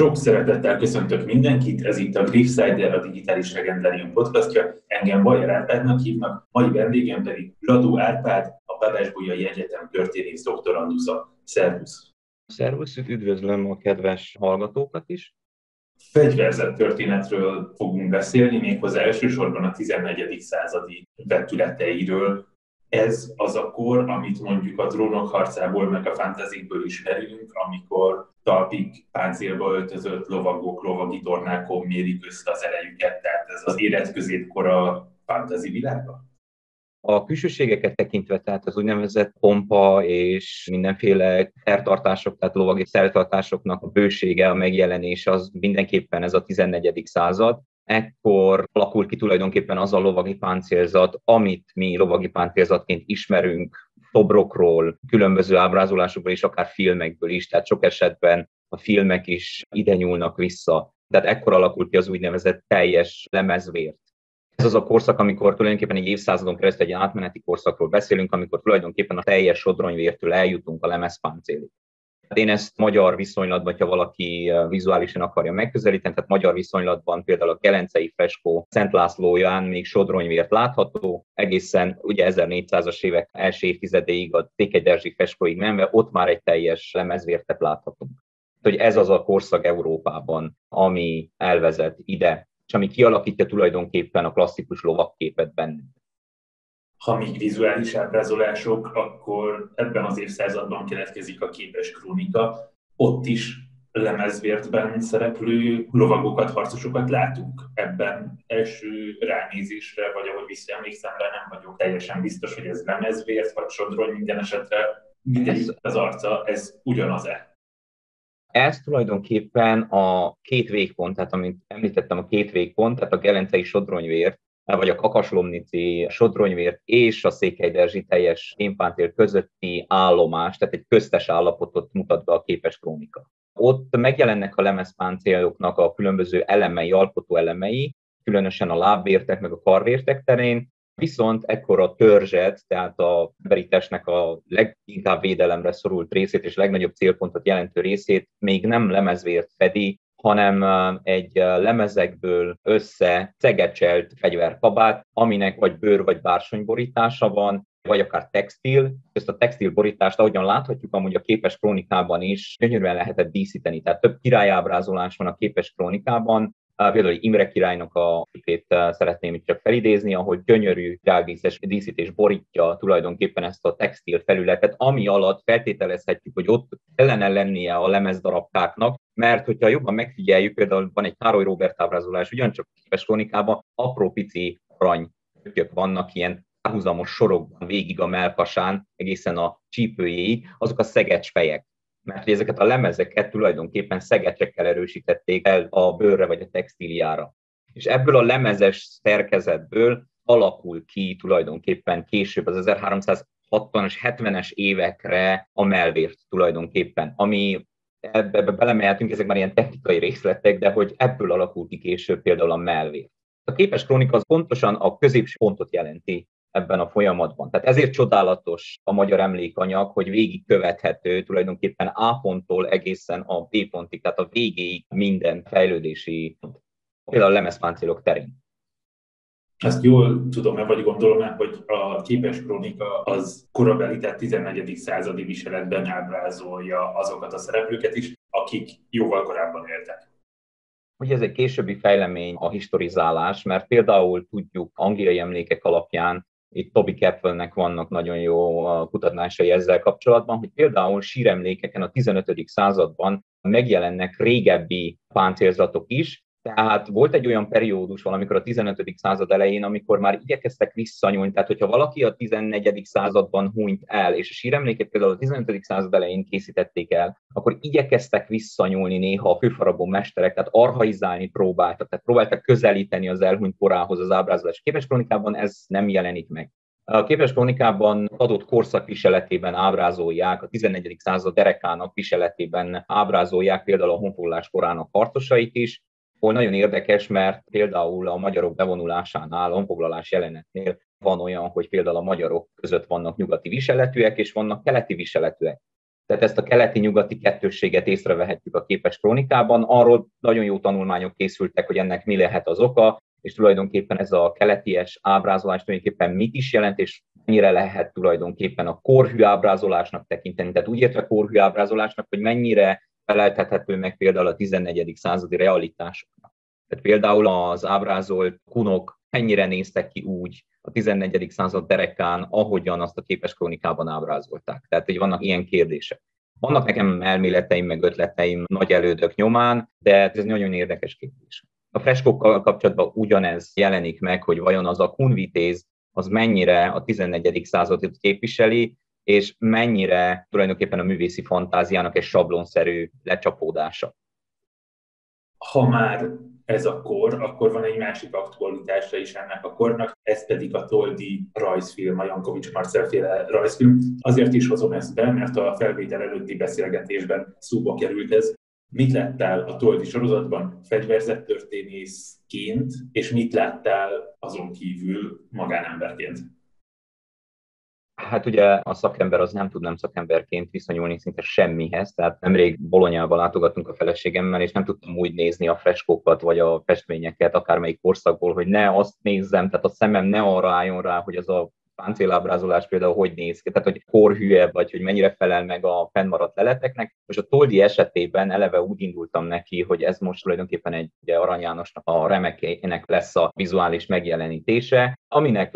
Sok szeretettel köszöntök mindenkit, ez itt a Griffsider, a Digitális Legendarium podcastja. Engem Bajer Árpádnak hívnak, mai vendégem pedig Ladó Árpád, a Babásbolyai Egyetem történész doktorandusza. Szervusz! Szervusz, üdvözlöm a kedves hallgatókat is. Fegyverzett történetről fogunk beszélni, méghozzá elsősorban a 14. századi vetületeiről, ez az a kor, amit mondjuk a drónok harcából, meg a fantazikből ismerünk, amikor talpig páncélba öltözött lovagok, lovagi tornákon mérik össze az erejüket, tehát ez az élet középkora fantazi világa? A külsőségeket tekintve, tehát az úgynevezett pompa és mindenféle szertartások, tehát lovagi szertartásoknak a bősége, a megjelenés az mindenképpen ez a 14. század ekkor alakult ki tulajdonképpen az a lovagi páncélzat, amit mi lovagi páncélzatként ismerünk szobrokról, különböző ábrázolásokból és akár filmekből is, tehát sok esetben a filmek is ide nyúlnak vissza. Tehát ekkor alakult ki az úgynevezett teljes lemezvért. Ez az a korszak, amikor tulajdonképpen egy évszázadon keresztül egy átmeneti korszakról beszélünk, amikor tulajdonképpen a teljes sodronyvértől eljutunk a lemezpáncélig. Én ezt magyar viszonylatban, ha valaki vizuálisan akarja megközelíteni, tehát magyar viszonylatban például a Gelencei freskó Szent Lászlóján még sodronyvért látható, egészen ugye 1400-as évek első évtizedéig a Tékegyerzsi freskóig menve, ott már egy teljes lemezvértet láthatunk. Hogy ez az a korszak Európában, ami elvezet ide, és ami kialakítja tulajdonképpen a klasszikus lovakképet bennünk ha még vizuális ábrázolások, akkor ebben az évszázadban keletkezik a képes krónika. Ott is lemezvértben szereplő lovagokat, harcosokat látunk ebben első ránézésre, vagy ahogy visszaemlékszem rá, nem vagyok teljesen biztos, hogy ez lemezvért, vagy sodrony minden esetre minden az arca, ez ugyanaz-e? Ez tulajdonképpen a két végpont, tehát amit említettem, a két végpont, tehát a gelencei sodronyvért, vagy a Kakaslomnici Sodronyvért és a Székelyderzsi teljes kémpántér közötti állomás, tehát egy köztes állapotot mutat be a képes krónika. Ott megjelennek a lemezpáncéloknak a különböző elemei, alkotó elemei, különösen a lábvértek meg a karvértek terén, viszont ekkor a törzset, tehát a emberi a leginkább védelemre szorult részét és legnagyobb célpontot jelentő részét még nem lemezvért fedi, hanem egy lemezekből össze szegecselt fegyverkabát, aminek vagy bőr vagy bársony borítása van, vagy akár textil. Ezt a textil borítást, ahogyan láthatjuk, amúgy a képes krónikában is gyönyörűen lehetett díszíteni. Tehát több királyábrázolás van a képes krónikában, Például Imre királynak a képét szeretném itt csak felidézni, ahogy gyönyörű rágízes díszítés borítja tulajdonképpen ezt a textil felületet, ami alatt feltételezhetjük, hogy ott kellene lennie a lemezdarabkáknak, mert hogyha jobban megfigyeljük, például van egy Károly Robert ábrázolás, ugyancsak képes krónikában apró pici arany vannak ilyen párhuzamos sorokban végig a melkasán, egészen a csípőjéig, azok a szegecsfejek mert ezeket a lemezeket tulajdonképpen szegecsekkel erősítették el a bőrre vagy a textíliára. És ebből a lemezes szerkezetből alakul ki tulajdonképpen később az 1360-as, 70-es évekre a melvért tulajdonképpen, ami ebbe, ebbe belemeltünk, ezek már ilyen technikai részletek, de hogy ebből alakul ki később például a melvér. A képes krónika az pontosan a középső pontot jelenti ebben a folyamatban. Tehát ezért csodálatos a magyar emlékanyag, hogy végig követhető tulajdonképpen A ponttól egészen a B pontig, tehát a végéig minden fejlődési pont. Például a lemezpáncélok terén. Ezt jól tudom-e, vagy gondolom-e, hogy a képes krónika az korabeli, tehát 14. századi viseletben ábrázolja azokat a szereplőket is, akik jóval korábban éltek. Ugye ez egy későbbi fejlemény a historizálás, mert például tudjuk angliai emlékek alapján, itt Toby Capwellnek vannak nagyon jó kutatásai ezzel kapcsolatban, hogy például síremlékeken a 15. században megjelennek régebbi páncélzatok is, tehát volt egy olyan periódus valamikor a 15. század elején, amikor már igyekeztek visszanyúlni, tehát hogyha valaki a 14. században hunyt el, és a síremléket például a 15. század elején készítették el, akkor igyekeztek visszanyúlni néha a főfarabó mesterek, tehát arhaizálni próbáltak, tehát próbáltak közelíteni az elhunyt korához az ábrázolás. Képes kronikában ez nem jelenik meg. A képes kronikában adott korszak viseletében ábrázolják, a 14. század derekának viseletében ábrázolják például a honfoglalás korának harcosait is, hol nagyon érdekes, mert például a magyarok bevonulásánál, honfoglalás jelenetnél van olyan, hogy például a magyarok között vannak nyugati viseletűek, és vannak keleti viseletűek. Tehát ezt a keleti-nyugati kettősséget észrevehetjük a képes krónikában. Arról nagyon jó tanulmányok készültek, hogy ennek mi lehet az oka, és tulajdonképpen ez a keleties ábrázolás tulajdonképpen mit is jelent, és mennyire lehet tulajdonképpen a korhű ábrázolásnak tekinteni. Tehát úgy értve korhű ábrázolásnak, hogy mennyire feleltethető meg például a 14. századi realitásoknak. Tehát például az ábrázolt kunok mennyire néztek ki úgy a 14. század derekán, ahogyan azt a képes krónikában ábrázolták. Tehát, hogy vannak ilyen kérdések. Vannak nekem elméleteim, meg ötleteim nagy elődök nyomán, de ez nagyon érdekes kérdés. A freskókkal kapcsolatban ugyanez jelenik meg, hogy vajon az a kunvitéz az mennyire a 14. századot képviseli, és mennyire tulajdonképpen a művészi fantáziának egy sablonszerű lecsapódása. Ha már ez a kor, akkor van egy másik aktualitása is ennek a kornak, ez pedig a Toldi rajzfilm, a Jankovics Marcel féle rajzfilm. Azért is hozom ezt be, mert a felvétel előtti beszélgetésben szóba került ez. Mit láttál a Toldi sorozatban fegyverzettörténészként, és mit láttál azon kívül magánemberként? Hát ugye a szakember az nem tud nem szakemberként viszonyulni szinte semmihez, tehát nemrég Bolonyába látogattunk a feleségemmel, és nem tudtam úgy nézni a freskókat vagy a festményeket, akármelyik korszakból, hogy ne azt nézzem, tehát a szemem ne arra álljon rá, hogy az a páncélábrázolás például hogy néz ki, tehát hogy korhűe, vagy hogy mennyire felel meg a fennmaradt leleteknek. Most a Toldi esetében eleve úgy indultam neki, hogy ez most tulajdonképpen egy ugye Arany Jánosnak a remekének lesz a vizuális megjelenítése, aminek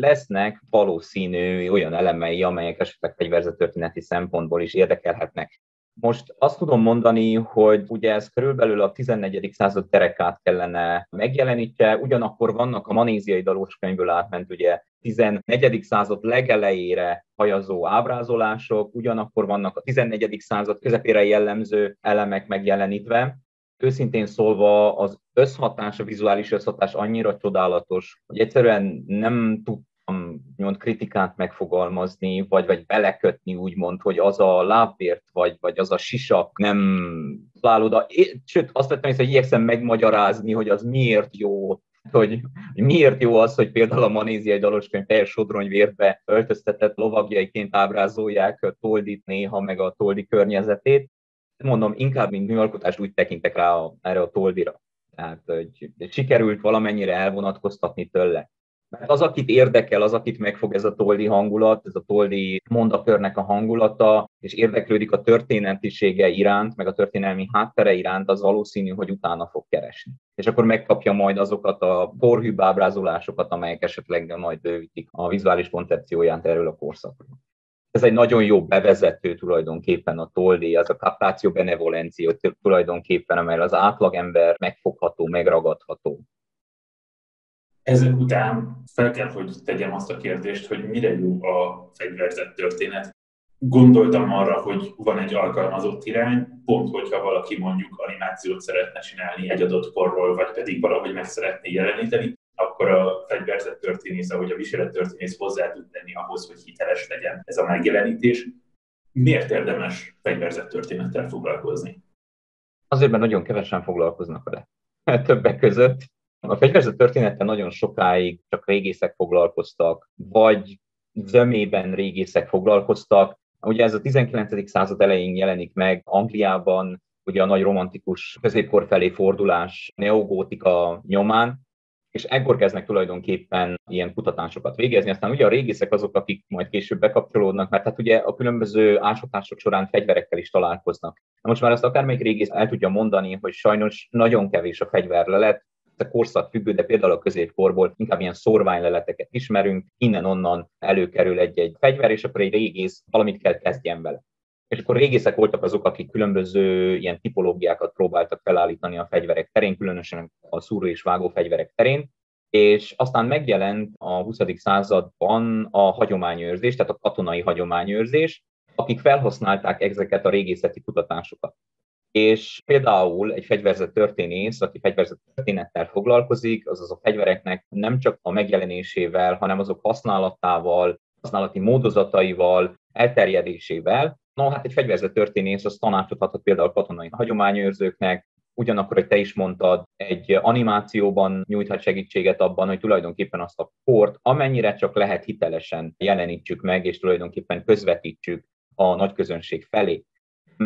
lesznek valószínű olyan elemei, amelyek esetleg fegyverzetörténeti szempontból is érdekelhetnek. Most azt tudom mondani, hogy ugye ez körülbelül a 14. század terekát kellene megjelenítse, ugyanakkor vannak a manéziai dalós könyvből átment ugye 14. század legelejére hajazó ábrázolások, ugyanakkor vannak a 14. század közepére jellemző elemek megjelenítve. Őszintén szólva az összhatás, a vizuális összhatás annyira csodálatos, hogy egyszerűen nem tud mond kritikát megfogalmazni, vagy, vagy belekötni úgymond, hogy az a lábvért, vagy, vagy az a sisak nem talál oda. Sőt, azt vettem észre, hogy igyekszem megmagyarázni, hogy az miért jó, hogy miért jó az, hogy például a manéziai daloskönyv teljes sodronyvértbe öltöztetett lovagjaiként ábrázolják Toldit néha, meg a Toldi környezetét. Mondom, inkább, mint műalkotást úgy tekintek rá a, erre a Toldira. Tehát, hogy sikerült valamennyire elvonatkoztatni tőle. Mert az, akit érdekel, az, akit megfog ez a toldi hangulat, ez a toldi mondakörnek a hangulata, és érdeklődik a történetisége iránt, meg a történelmi háttere iránt, az valószínű, hogy utána fog keresni. És akkor megkapja majd azokat a porhűbb ábrázolásokat, amelyek esetleg majd bővítik a vizuális koncepcióját erről a korszakról. Ez egy nagyon jó bevezető tulajdonképpen a toldi, az a captatio benevolencio tulajdonképpen, amely az átlagember megfogható, megragadható ezek után fel kell, hogy tegyem azt a kérdést, hogy mire jó a fegyverzett történet. Gondoltam arra, hogy van egy alkalmazott irány, pont hogyha valaki mondjuk animációt szeretne csinálni egy adott korról, vagy pedig valahogy meg szeretné jeleníteni, akkor a fegyverzett történész, ahogy a viselet hozzá tud tenni ahhoz, hogy hiteles legyen ez a megjelenítés. Miért érdemes fegyverzett történettel foglalkozni? Azért, mert nagyon kevesen foglalkoznak vele. Többek között a fegyverzet története nagyon sokáig csak régészek foglalkoztak, vagy zömében régészek foglalkoztak. Ugye ez a 19. század elején jelenik meg Angliában, ugye a nagy romantikus középkor felé fordulás neogótika nyomán, és ekkor kezdnek tulajdonképpen ilyen kutatásokat végezni. Aztán ugye a régészek azok, akik majd később bekapcsolódnak, mert hát ugye a különböző ásatások során fegyverekkel is találkoznak. Na most már azt akármelyik régész el tudja mondani, hogy sajnos nagyon kevés a fegyverlelet, a korszak függő, de például a középkorból inkább ilyen szorványleleteket ismerünk, innen-onnan előkerül egy-egy fegyver, és akkor egy régész valamit kell kezdjen vele. És akkor régészek voltak azok, akik különböző ilyen tipológiákat próbáltak felállítani a fegyverek terén, különösen a szúró és vágó fegyverek terén, és aztán megjelent a 20. században a hagyományőrzés, tehát a katonai hagyományőrzés, akik felhasználták ezeket a régészeti kutatásokat és például egy fegyverzett történész, aki fegyverzett történettel foglalkozik, azaz a fegyvereknek nem csak a megjelenésével, hanem azok használatával, használati módozataival, elterjedésével. No, hát egy fegyverzett történész az tanácsot adhat például katonai hagyományőrzőknek, ugyanakkor, hogy te is mondtad, egy animációban nyújthat segítséget abban, hogy tulajdonképpen azt a kort amennyire csak lehet hitelesen jelenítsük meg, és tulajdonképpen közvetítsük a nagy közönség felé.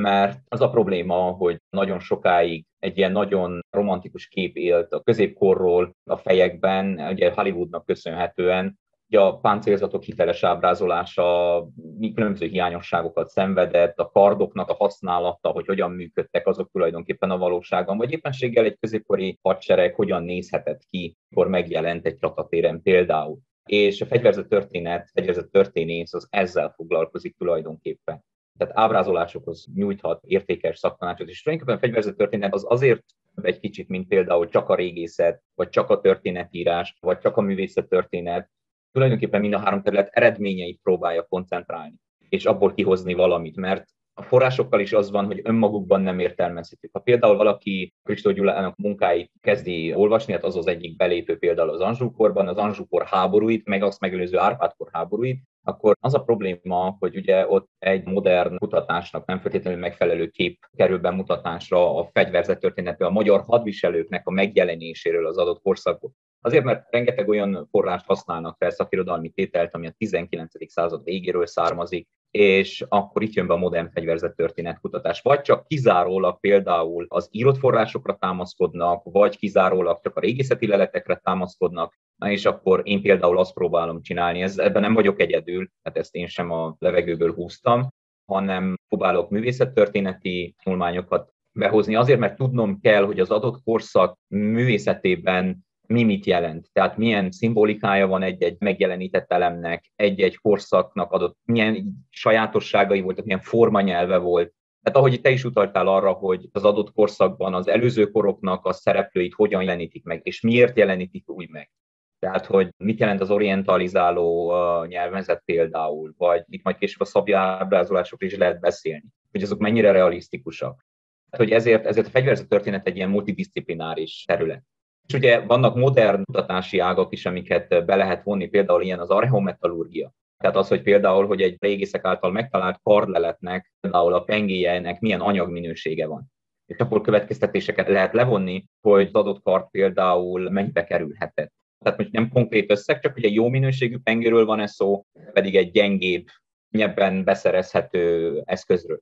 Mert az a probléma, hogy nagyon sokáig egy ilyen nagyon romantikus kép élt a középkorról a fejekben, ugye Hollywoodnak köszönhetően, Ugye a páncélzatok hiteles ábrázolása különböző hiányosságokat szenvedett, a kardoknak a használata, hogy hogyan működtek azok tulajdonképpen a valóságban, vagy éppenséggel egy középkori hadsereg hogyan nézhetett ki, mikor megjelent egy csatatéren például. És a fegyverzett történet, fegyverzett történész az ezzel foglalkozik tulajdonképpen tehát ábrázolásokhoz nyújthat értékes szaktanácsot, és tulajdonképpen a fegyverzett történet az azért egy kicsit, mint például csak a régészet, vagy csak a történetírás, vagy csak a művészet történet, tulajdonképpen mind a három terület eredményeit próbálja koncentrálni, és abból kihozni valamit, mert a forrásokkal is az van, hogy önmagukban nem értelmezhetők. Ha például valaki Kristó Gyulának munkáit kezdi olvasni, hát az az egyik belépő például az Anzsúkorban, az Anzsúkor háborúit, meg azt megelőző Árpádkor háborúit, akkor az a probléma, hogy ugye ott egy modern kutatásnak nem feltétlenül megfelelő kép kerül bemutatásra a fegyverzet történetbe a magyar hadviselőknek a megjelenéséről az adott korszakban. Azért, mert rengeteg olyan forrást használnak fel szakirodalmi tételt, ami a 19. század végéről származik, és akkor itt jön be a modern fegyverzet történetkutatás. Vagy csak kizárólag például az írott forrásokra támaszkodnak, vagy kizárólag csak a régészeti leletekre támaszkodnak, Na és akkor én például azt próbálom csinálni, ez, ebben nem vagyok egyedül, tehát ezt én sem a levegőből húztam, hanem próbálok művészettörténeti tanulmányokat behozni, azért, mert tudnom kell, hogy az adott korszak művészetében mi mit jelent. Tehát milyen szimbolikája van egy-egy megjelenített elemnek, egy-egy korszaknak adott, milyen sajátosságai voltak, milyen formanyelve volt. Tehát ahogy te is utaltál arra, hogy az adott korszakban az előző koroknak a szereplőit hogyan jelenítik meg, és miért jelenítik úgy meg. Tehát, hogy mit jelent az orientalizáló nyelvezet például, vagy itt majd később a szabi ábrázolásokról is lehet beszélni, hogy azok mennyire realisztikusak. Tehát, hogy ezért, ezért a fegyverzet történet egy ilyen multidisciplináris terület. És ugye vannak modern kutatási ágak is, amiket be lehet vonni, például ilyen az archeometallurgia. Tehát az, hogy például, hogy egy régészek által megtalált kardleletnek, például a pengéjeinek milyen anyagminősége van. És akkor következtetéseket lehet levonni, hogy az adott kard például mennyibe kerülhetett. Tehát most nem konkrét összeg, csak hogy egy jó minőségű pengéről van ez szó, pedig egy gyengébb, nyebben beszerezhető eszközről.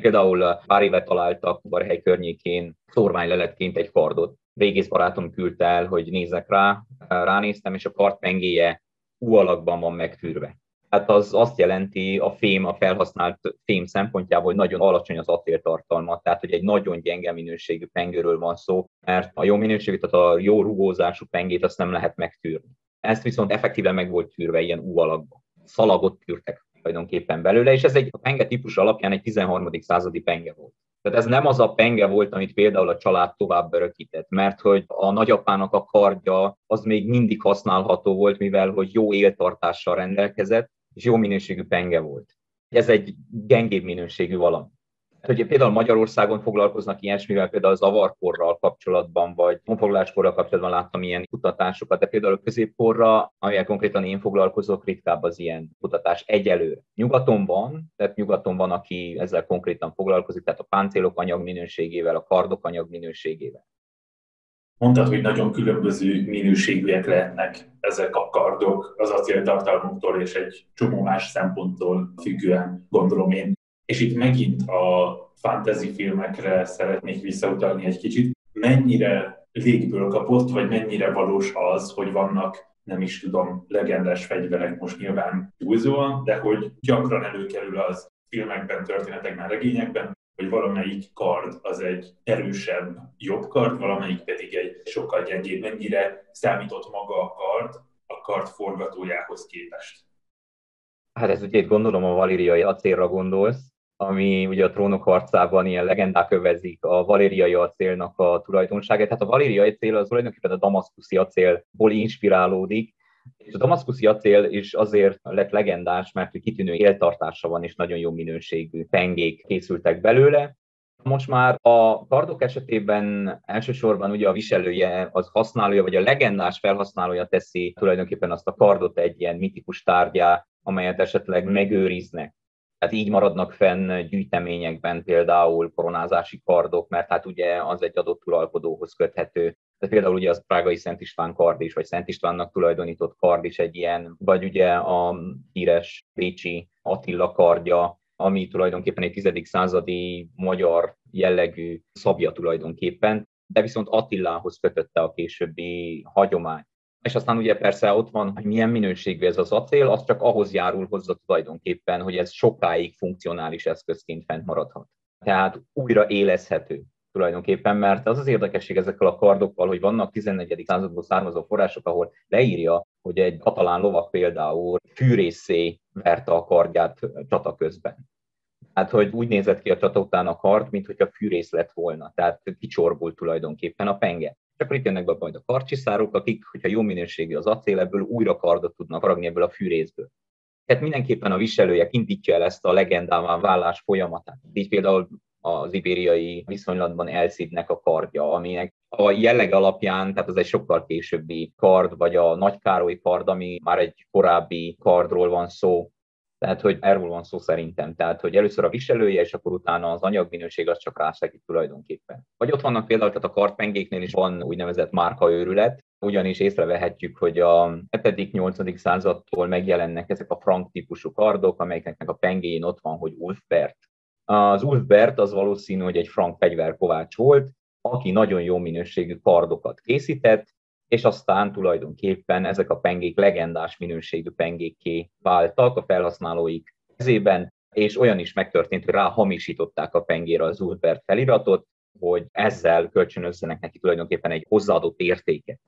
Például pár éve találtak Barhely környékén szórványleletként egy kardot, régész barátom küldte el, hogy nézek rá, ránéztem, és a kart pengéje U alakban van megtűrve. Hát az azt jelenti a fém, a felhasznált fém szempontjából, hogy nagyon alacsony az acéltartalma, tehát hogy egy nagyon gyenge minőségű pengőről van szó, mert a jó minőségű, tehát a jó rugózású pengét azt nem lehet megtűrni. Ezt viszont effektíven meg volt tűrve ilyen U alakban. Szalagot tűrtek tulajdonképpen belőle, és ez egy a penge típus alapján egy 13. századi penge volt. Tehát ez nem az a penge volt, amit például a család tovább örökített, mert hogy a nagyapának a kardja az még mindig használható volt, mivel hogy jó éltartással rendelkezett, és jó minőségű penge volt. Ez egy gyengébb minőségű valami hogy például Magyarországon foglalkoznak ilyesmivel, például az avarkorral kapcsolatban, vagy honfoglaláskorral kapcsolatban láttam ilyen kutatásokat, de például a középkorra, amivel konkrétan én foglalkozok, ritkább az ilyen kutatás egyelőre. Nyugaton van, tehát nyugaton van, aki ezzel konkrétan foglalkozik, tehát a páncélok anyag minőségével, a kardok anyag minőségével. Mondtad, hogy nagyon különböző minőségűek lehetnek ezek a kardok az acéltartalmuktól és egy csomó más szemponttól függően, gondolom én. És itt megint a fantasy filmekre szeretnék visszautalni egy kicsit. Mennyire légből kapott, vagy mennyire valós az, hogy vannak nem is tudom, legendás fegyverek most nyilván túlzóan, de hogy gyakran előkerül az filmekben, történetekben, regényekben, hogy valamelyik kard az egy erősebb, jobb kard, valamelyik pedig egy sokkal gyengébb. Mennyire számított maga a kard a kard forgatójához képest? Hát ez ugye gondolom a valériai acélra gondolsz, ami ugye a trónok harcában ilyen legendák övezik a valériai acélnak a tulajdonságát. Tehát a valériai acél az tulajdonképpen a damaszkuszi acélból inspirálódik, és a damaszkuszi acél is azért lett legendás, mert kitűnő éltartása van, és nagyon jó minőségű pengék készültek belőle. Most már a kardok esetében elsősorban ugye a viselője, az használója, vagy a legendás felhasználója teszi tulajdonképpen azt a kardot egy ilyen mitikus tárgyá, amelyet esetleg megőriznek tehát így maradnak fenn gyűjteményekben például koronázási kardok, mert hát ugye az egy adott uralkodóhoz köthető. Tehát például ugye az prágai Szent István kard is, vagy Szent Istvánnak tulajdonított kard is egy ilyen, vagy ugye a híres Bécsi Attila kardja, ami tulajdonképpen egy 10. századi magyar jellegű szabja tulajdonképpen, de viszont Attilához kötötte a későbbi hagyomány. És aztán ugye persze ott van, hogy milyen minőségű ez az acél, az csak ahhoz járul hozzá tulajdonképpen, hogy ez sokáig funkcionális eszközként fent maradhat. Tehát újra élezhető tulajdonképpen, mert az az érdekesség ezekkel a kardokkal, hogy vannak 14. századból származó források, ahol leírja, hogy egy katalán lovak például fűrészé verte a kardját csata közben. Hát, hogy úgy nézett ki a csata után a kard, mint hogyha fűrész lett volna, tehát kicsorbult tulajdonképpen a penge. És akkor itt jönnek be majd a karcsiszárok, akik, hogyha jó minőségű az acél, ebből újra kardot tudnak faragni ebből a fűrészből. Tehát mindenképpen a viselője indítja el ezt a legendává vállás folyamatát. Így például az ibériai viszonylatban Elszidnek a kardja, aminek a jelleg alapján, tehát az egy sokkal későbbi kard, vagy a Nagy kard, ami már egy korábbi kardról van szó, tehát, hogy erről van szó szerintem. Tehát, hogy először a viselője, és akkor utána az anyagminőség az csak rásegít tulajdonképpen. Vagy ott vannak például, tehát a kartpengéknél is van úgynevezett márkaőrület, ugyanis észrevehetjük, hogy a 7.-8. századtól megjelennek ezek a frank típusú kardok, amelyeknek a pengéjén ott van, hogy Ulfbert. Az Ulfbert az valószínű, hogy egy frank fegyverkovács volt, aki nagyon jó minőségű kardokat készített, és aztán tulajdonképpen ezek a pengék legendás minőségű pengékké váltak a felhasználóik kezében, és olyan is megtörtént, hogy ráhamisították a pengére az Ulbert feliratot, hogy ezzel kölcsönözzenek neki tulajdonképpen egy hozzáadott értéket.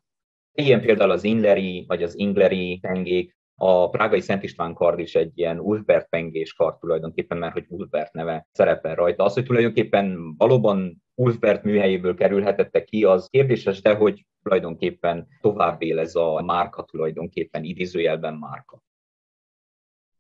Ilyen például az Inleri vagy az Ingleri pengék, a prágai Szent István kard is egy ilyen Ulfbert pengés kard tulajdonképpen, mert hogy Ulfbert neve szerepel rajta. Az, hogy tulajdonképpen valóban Ulfbert műhelyéből kerülhetette ki, az kérdéses, de hogy tulajdonképpen tovább él ez a márka tulajdonképpen, idézőjelben márka.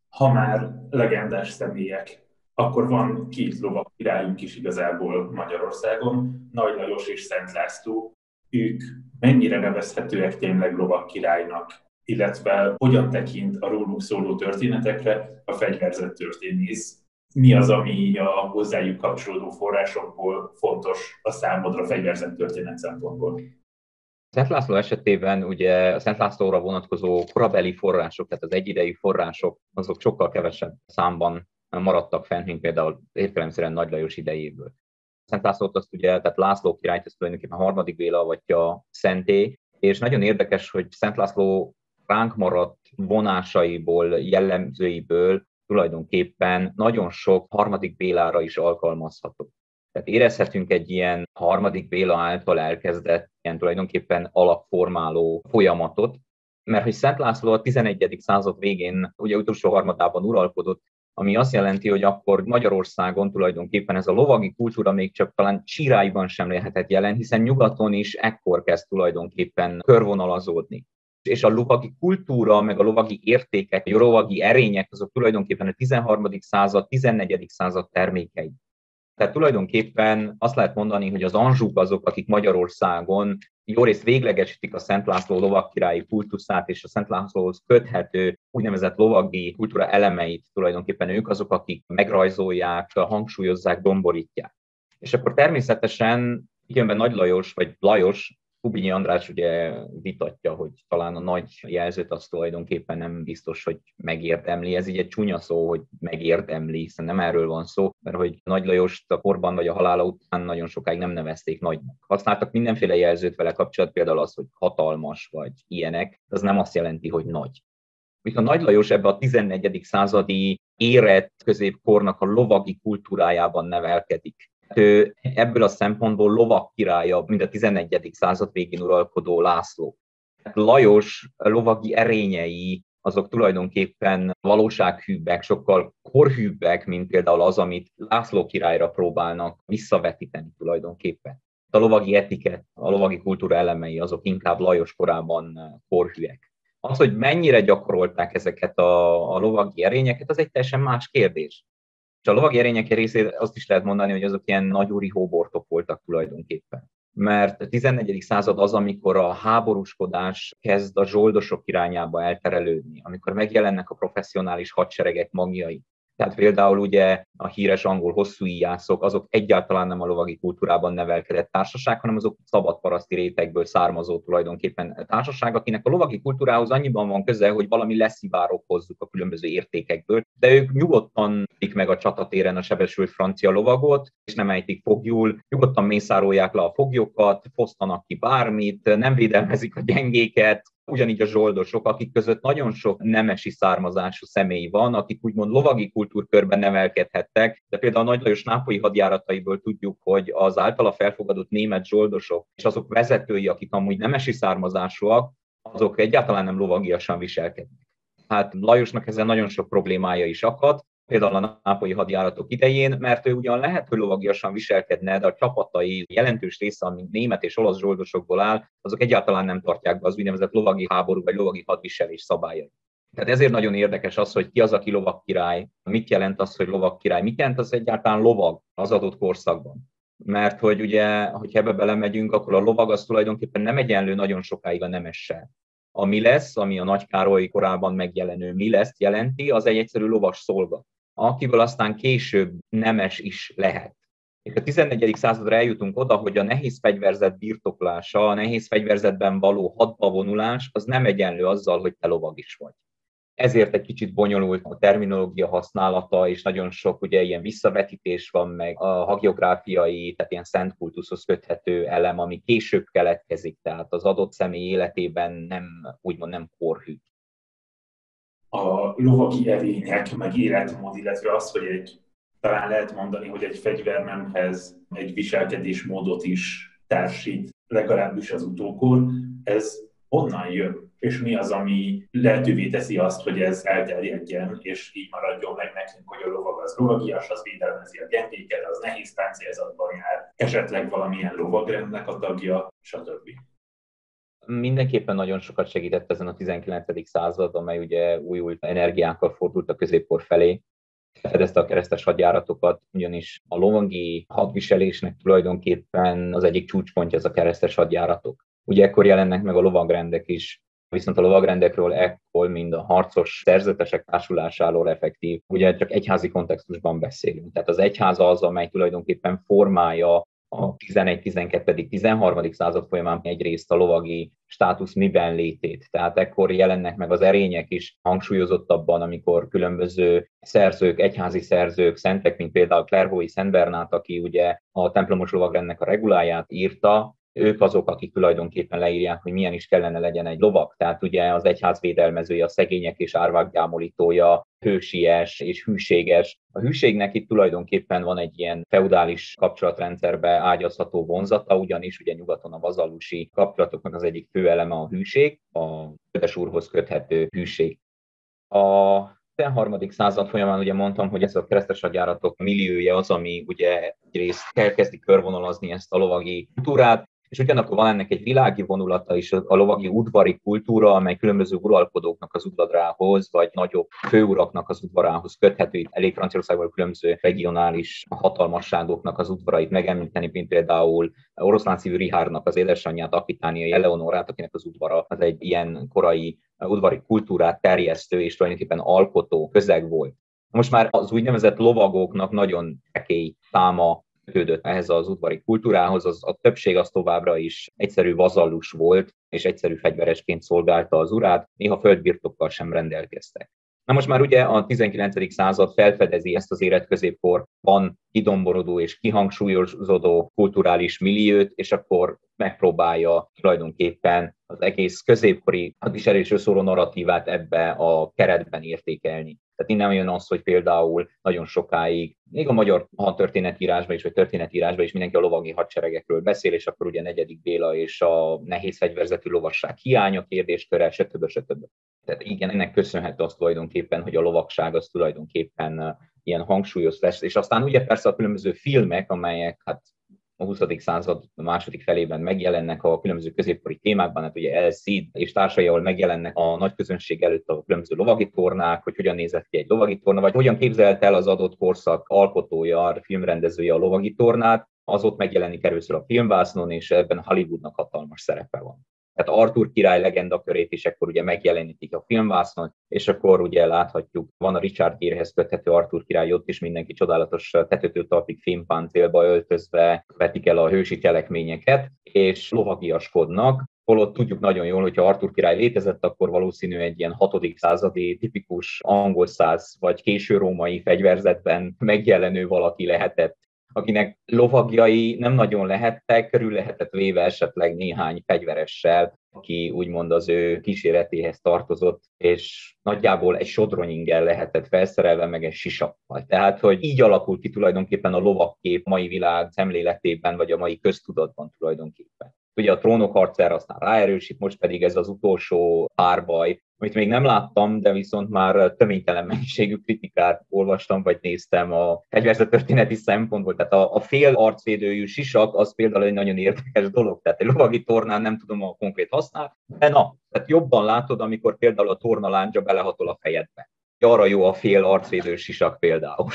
Ha már legendás személyek, akkor van két lovak királyunk is igazából Magyarországon, Nagy Lajos és Szent László. Ők mennyire nevezhetőek tényleg lovak királynak, illetve hogyan tekint a róluk szóló történetekre a fegyverzett történész, mi az, ami a hozzájuk kapcsolódó forrásokból fontos a számodra fegyverzett történet szempontból? Szent László esetében ugye a Szent Lászlóra vonatkozó korabeli források, tehát az egyidejű források, azok sokkal kevesebb számban maradtak fenn, mint például értelemszerűen Nagy Lajos idejéből. Szent Lászlót azt ugye, tehát László királyt, ez tulajdonképpen a harmadik Béla, vagy a Szenté, és nagyon érdekes, hogy Szent László ránk maradt vonásaiból, jellemzőiből tulajdonképpen nagyon sok harmadik Bélára is alkalmazható. Tehát érezhetünk egy ilyen harmadik Béla által elkezdett, ilyen tulajdonképpen alapformáló folyamatot, mert hogy Szent László a 11. század végén, ugye utolsó harmadában uralkodott, ami azt jelenti, hogy akkor Magyarországon tulajdonképpen ez a lovagi kultúra még csak talán síráiban sem lehetett jelen, hiszen nyugaton is ekkor kezd tulajdonképpen körvonalazódni és a lovagi kultúra, meg a lovagi értékek, a lovagi erények, azok tulajdonképpen a 13. század, 14. század termékei. Tehát tulajdonképpen azt lehet mondani, hogy az anzsúk azok, akik Magyarországon jó részt véglegesítik a Szent László lovakkirályi kultuszát és a Szent Lászlóhoz köthető úgynevezett lovagi kultúra elemeit tulajdonképpen ők azok, akik megrajzolják, hangsúlyozzák, domborítják. És akkor természetesen be Nagy Lajos, vagy Lajos, Kubinyi András ugye vitatja, hogy talán a nagy jelzőt az tulajdonképpen nem biztos, hogy megérdemli. Ez így egy csúnya szó, hogy megérdemli, hiszen nem erről van szó, mert hogy Nagy Lajost a korban vagy a halála után nagyon sokáig nem nevezték nagynak. Használtak mindenféle jelzőt vele kapcsolatban, például az, hogy hatalmas vagy ilyenek, az nem azt jelenti, hogy nagy. Viszont Nagy Lajos ebbe a 14. századi érett középkornak a lovagi kultúrájában nevelkedik ő ebből a szempontból lovak királya, mint a 11. század végén uralkodó László. Lajos lovagi erényei azok tulajdonképpen valósághűbbek, sokkal korhűbbek, mint például az, amit László királyra próbálnak visszavetíteni tulajdonképpen. A lovagi etiket, a lovagi kultúra elemei azok inkább Lajos korában korhűek. Az, hogy mennyire gyakorolták ezeket a, a lovagi erényeket, az egy teljesen más kérdés. És a lovagi erények részét azt is lehet mondani, hogy azok ilyen nagyúri hóbortok voltak tulajdonképpen. Mert a 14. század az, amikor a háborúskodás kezd a zsoldosok irányába elterelődni, amikor megjelennek a professzionális hadseregek magjai, Tehát például ugye a híres angol hosszú íjászok, azok egyáltalán nem a lovagi kultúrában nevelkedett társaság, hanem azok szabad paraszti rétegből származó tulajdonképpen társaság, akinek a lovagi kultúrához annyiban van köze, hogy valami leszivárok hozzuk a különböző értékekből, de ők nyugodtan dik meg a csatatéren a sebesült francia lovagot, és nem ejtik fogjul, nyugodtan mészárolják le a foglyokat, fosztanak ki bármit, nem védelmezik a gyengéket, Ugyanígy a zsoldosok, akik között nagyon sok nemesi származású személy van, akik úgymond lovagi kultúrkörben nevelkedhettek, de például a Nagy Lajos nápolyi hadjárataiból tudjuk, hogy az általa felfogadott német zsoldosok és azok vezetői, akik amúgy nemesi származásúak, azok egyáltalán nem lovagiasan viselkednek. Hát Lajosnak ezzel nagyon sok problémája is akadt, például a nápolyi hadjáratok idején, mert ő ugyan lehet, hogy lovagiasan viselkedne, de a csapatai jelentős része, ami német és olasz zsoldosokból áll, azok egyáltalán nem tartják be az úgynevezett lovagi háború vagy lovagi hadviselés szabályait. Tehát ezért nagyon érdekes az, hogy ki az, aki lovagkirály, mit jelent az, hogy lovagkirály, mit jelent az egyáltalán lovag az adott korszakban. Mert hogy ugye, hogy ebbe belemegyünk, akkor a lovag az tulajdonképpen nem egyenlő nagyon sokáig a nemessel. A mi lesz, ami a Nagy Károly korában megjelenő mi lesz jelenti, az egy egyszerű lovas szolga akiből aztán később nemes is lehet. És a 14. századra eljutunk oda, hogy a nehéz fegyverzet birtoklása, a nehéz fegyverzetben való hadba vonulás, az nem egyenlő azzal, hogy te lovag is vagy. Ezért egy kicsit bonyolult a terminológia használata, és nagyon sok ugye ilyen visszavetítés van, meg a hagiográfiai, tehát ilyen szent kultuszhoz köthető elem, ami később keletkezik, tehát az adott személy életében nem, úgymond nem korhű a lovagi evények, meg életmód, illetve az, hogy egy, talán lehet mondani, hogy egy fegyvernemhez egy viselkedésmódot is társít, legalábbis az utókor, ez onnan jön, és mi az, ami lehetővé teszi azt, hogy ez elterjedjen, és így maradjon meg nekünk, hogy a lovag az lovagias, az védelmezi a gyengéket, az nehéz páncélzatban jár, esetleg valamilyen lovagrendnek a tagja, stb mindenképpen nagyon sokat segített ezen a 19. század, amely ugye újult energiákkal fordult a középkor felé, fedezte a keresztes hadjáratokat, ugyanis a lovagi hadviselésnek tulajdonképpen az egyik csúcspontja ez a keresztes hadjáratok. Ugye ekkor jelennek meg a lovagrendek is, viszont a lovagrendekről ekkor mind a harcos szerzetesek társulásáról effektív, ugye csak egyházi kontextusban beszélünk. Tehát az egyház az, amely tulajdonképpen formálja a 11, 12, 13. század folyamán egyrészt a lovagi státusz miben létét. Tehát ekkor jelennek meg az erények is hangsúlyozottabban, amikor különböző szerzők, egyházi szerzők, szentek, mint például Klerhói Szent Bernát, aki ugye a templomos lovagrendnek a reguláját írta, ők azok, akik tulajdonképpen leírják, hogy milyen is kellene legyen egy lovak. Tehát ugye az egyház védelmezője, a szegények és árvák gyámolítója, hősies és hűséges. A hűségnek itt tulajdonképpen van egy ilyen feudális kapcsolatrendszerbe ágyazható vonzata, ugyanis ugye nyugaton a vazallusi kapcsolatoknak az egyik fő eleme a hűség, a kötes úrhoz köthető hűség. A 13. század folyamán ugye mondtam, hogy ez a keresztes agyáratok milliója az, ami ugye egyrészt elkezdi körvonalazni ezt a lovagi kultúrát, és ugyanakkor van ennek egy világi vonulata is, a lovagi udvari kultúra, amely különböző uralkodóknak az udvarához, vagy nagyobb főuraknak az udvarához köthető. Itt elég Franciaországban különböző regionális hatalmasságoknak az udvarait megemlíteni, mint például oroszlán szívű Rihárnak az édesanyját, Akitániai Eleonorát, akinek az udvara az egy ilyen korai udvari kultúrát terjesztő és tulajdonképpen alkotó közeg volt. Most már az úgynevezett lovagoknak nagyon ekély száma kötődött ehhez az udvari kultúrához, az, a többség az továbbra is egyszerű vazallus volt, és egyszerű fegyveresként szolgálta az urát, néha földbirtokkal sem rendelkeztek. Na most már ugye a 19. század felfedezi ezt az életközépkorban kidomborodó és kihangsúlyozódó kulturális milliót, és akkor megpróbálja tulajdonképpen az egész középkori hadviselésről szóló narratívát ebbe a keretben értékelni. Tehát innen jön az, hogy például nagyon sokáig, még a magyar hadtörténetírásban is, vagy történetírásban is mindenki a lovagi hadseregekről beszél, és akkor ugye negyedik Béla és a nehéz fegyverzetű lovasság hiánya kérdésköre, stb. stb. Tehát igen, ennek köszönhető az tulajdonképpen, hogy a lovagság az tulajdonképpen ilyen hangsúlyos lesz, és aztán ugye persze a különböző filmek, amelyek hát a 20. század második felében megjelennek a különböző középkori témákban, hát ugye El Cid és társai, ahol megjelennek a nagy közönség előtt a különböző lovagi tornák, hogy hogyan nézett ki egy lovagi torna, vagy hogyan képzelt el az adott korszak alkotója, filmrendezője a lovagi tornát, az ott megjelenik először a filmvásznon, és ebben Hollywoodnak hatalmas szerepe van. Tehát Arthur király legendakörét is akkor ugye megjelenítik a filmvásznon, és akkor ugye láthatjuk, van a Richard Gere-hez köthető Arthur király, ott is mindenki csodálatos tetőtől talpig fémpáncélba öltözve vetik el a hősi cselekményeket, és lovagiaskodnak, holott tudjuk nagyon jól, hogyha Artur király létezett, akkor valószínű egy ilyen 6. századi tipikus angol száz vagy késő római fegyverzetben megjelenő valaki lehetett akinek lovagjai nem nagyon lehettek, körül lehetett véve esetleg néhány fegyveressel, aki úgymond az ő kíséretéhez tartozott, és nagyjából egy sodronyingel lehetett felszerelve, meg egy sisakkal. Tehát, hogy így alakult ki tulajdonképpen a lovakkép mai világ szemléletében, vagy a mai köztudatban tulajdonképpen. Ugye a trónok harcára aztán ráerősít, most pedig ez az utolsó párbaj, amit még nem láttam, de viszont már töménytelen mennyiségű kritikát olvastam, vagy néztem a történeti szempontból. Tehát a, a fél arcvédőjű sisak az például egy nagyon érdekes dolog. Tehát egy lovagi tornán nem tudom a konkrét használ, de na, tehát jobban látod, amikor például a torna láncsa belehatol a fejedbe. Arra jó a fél arcvédő sisak például.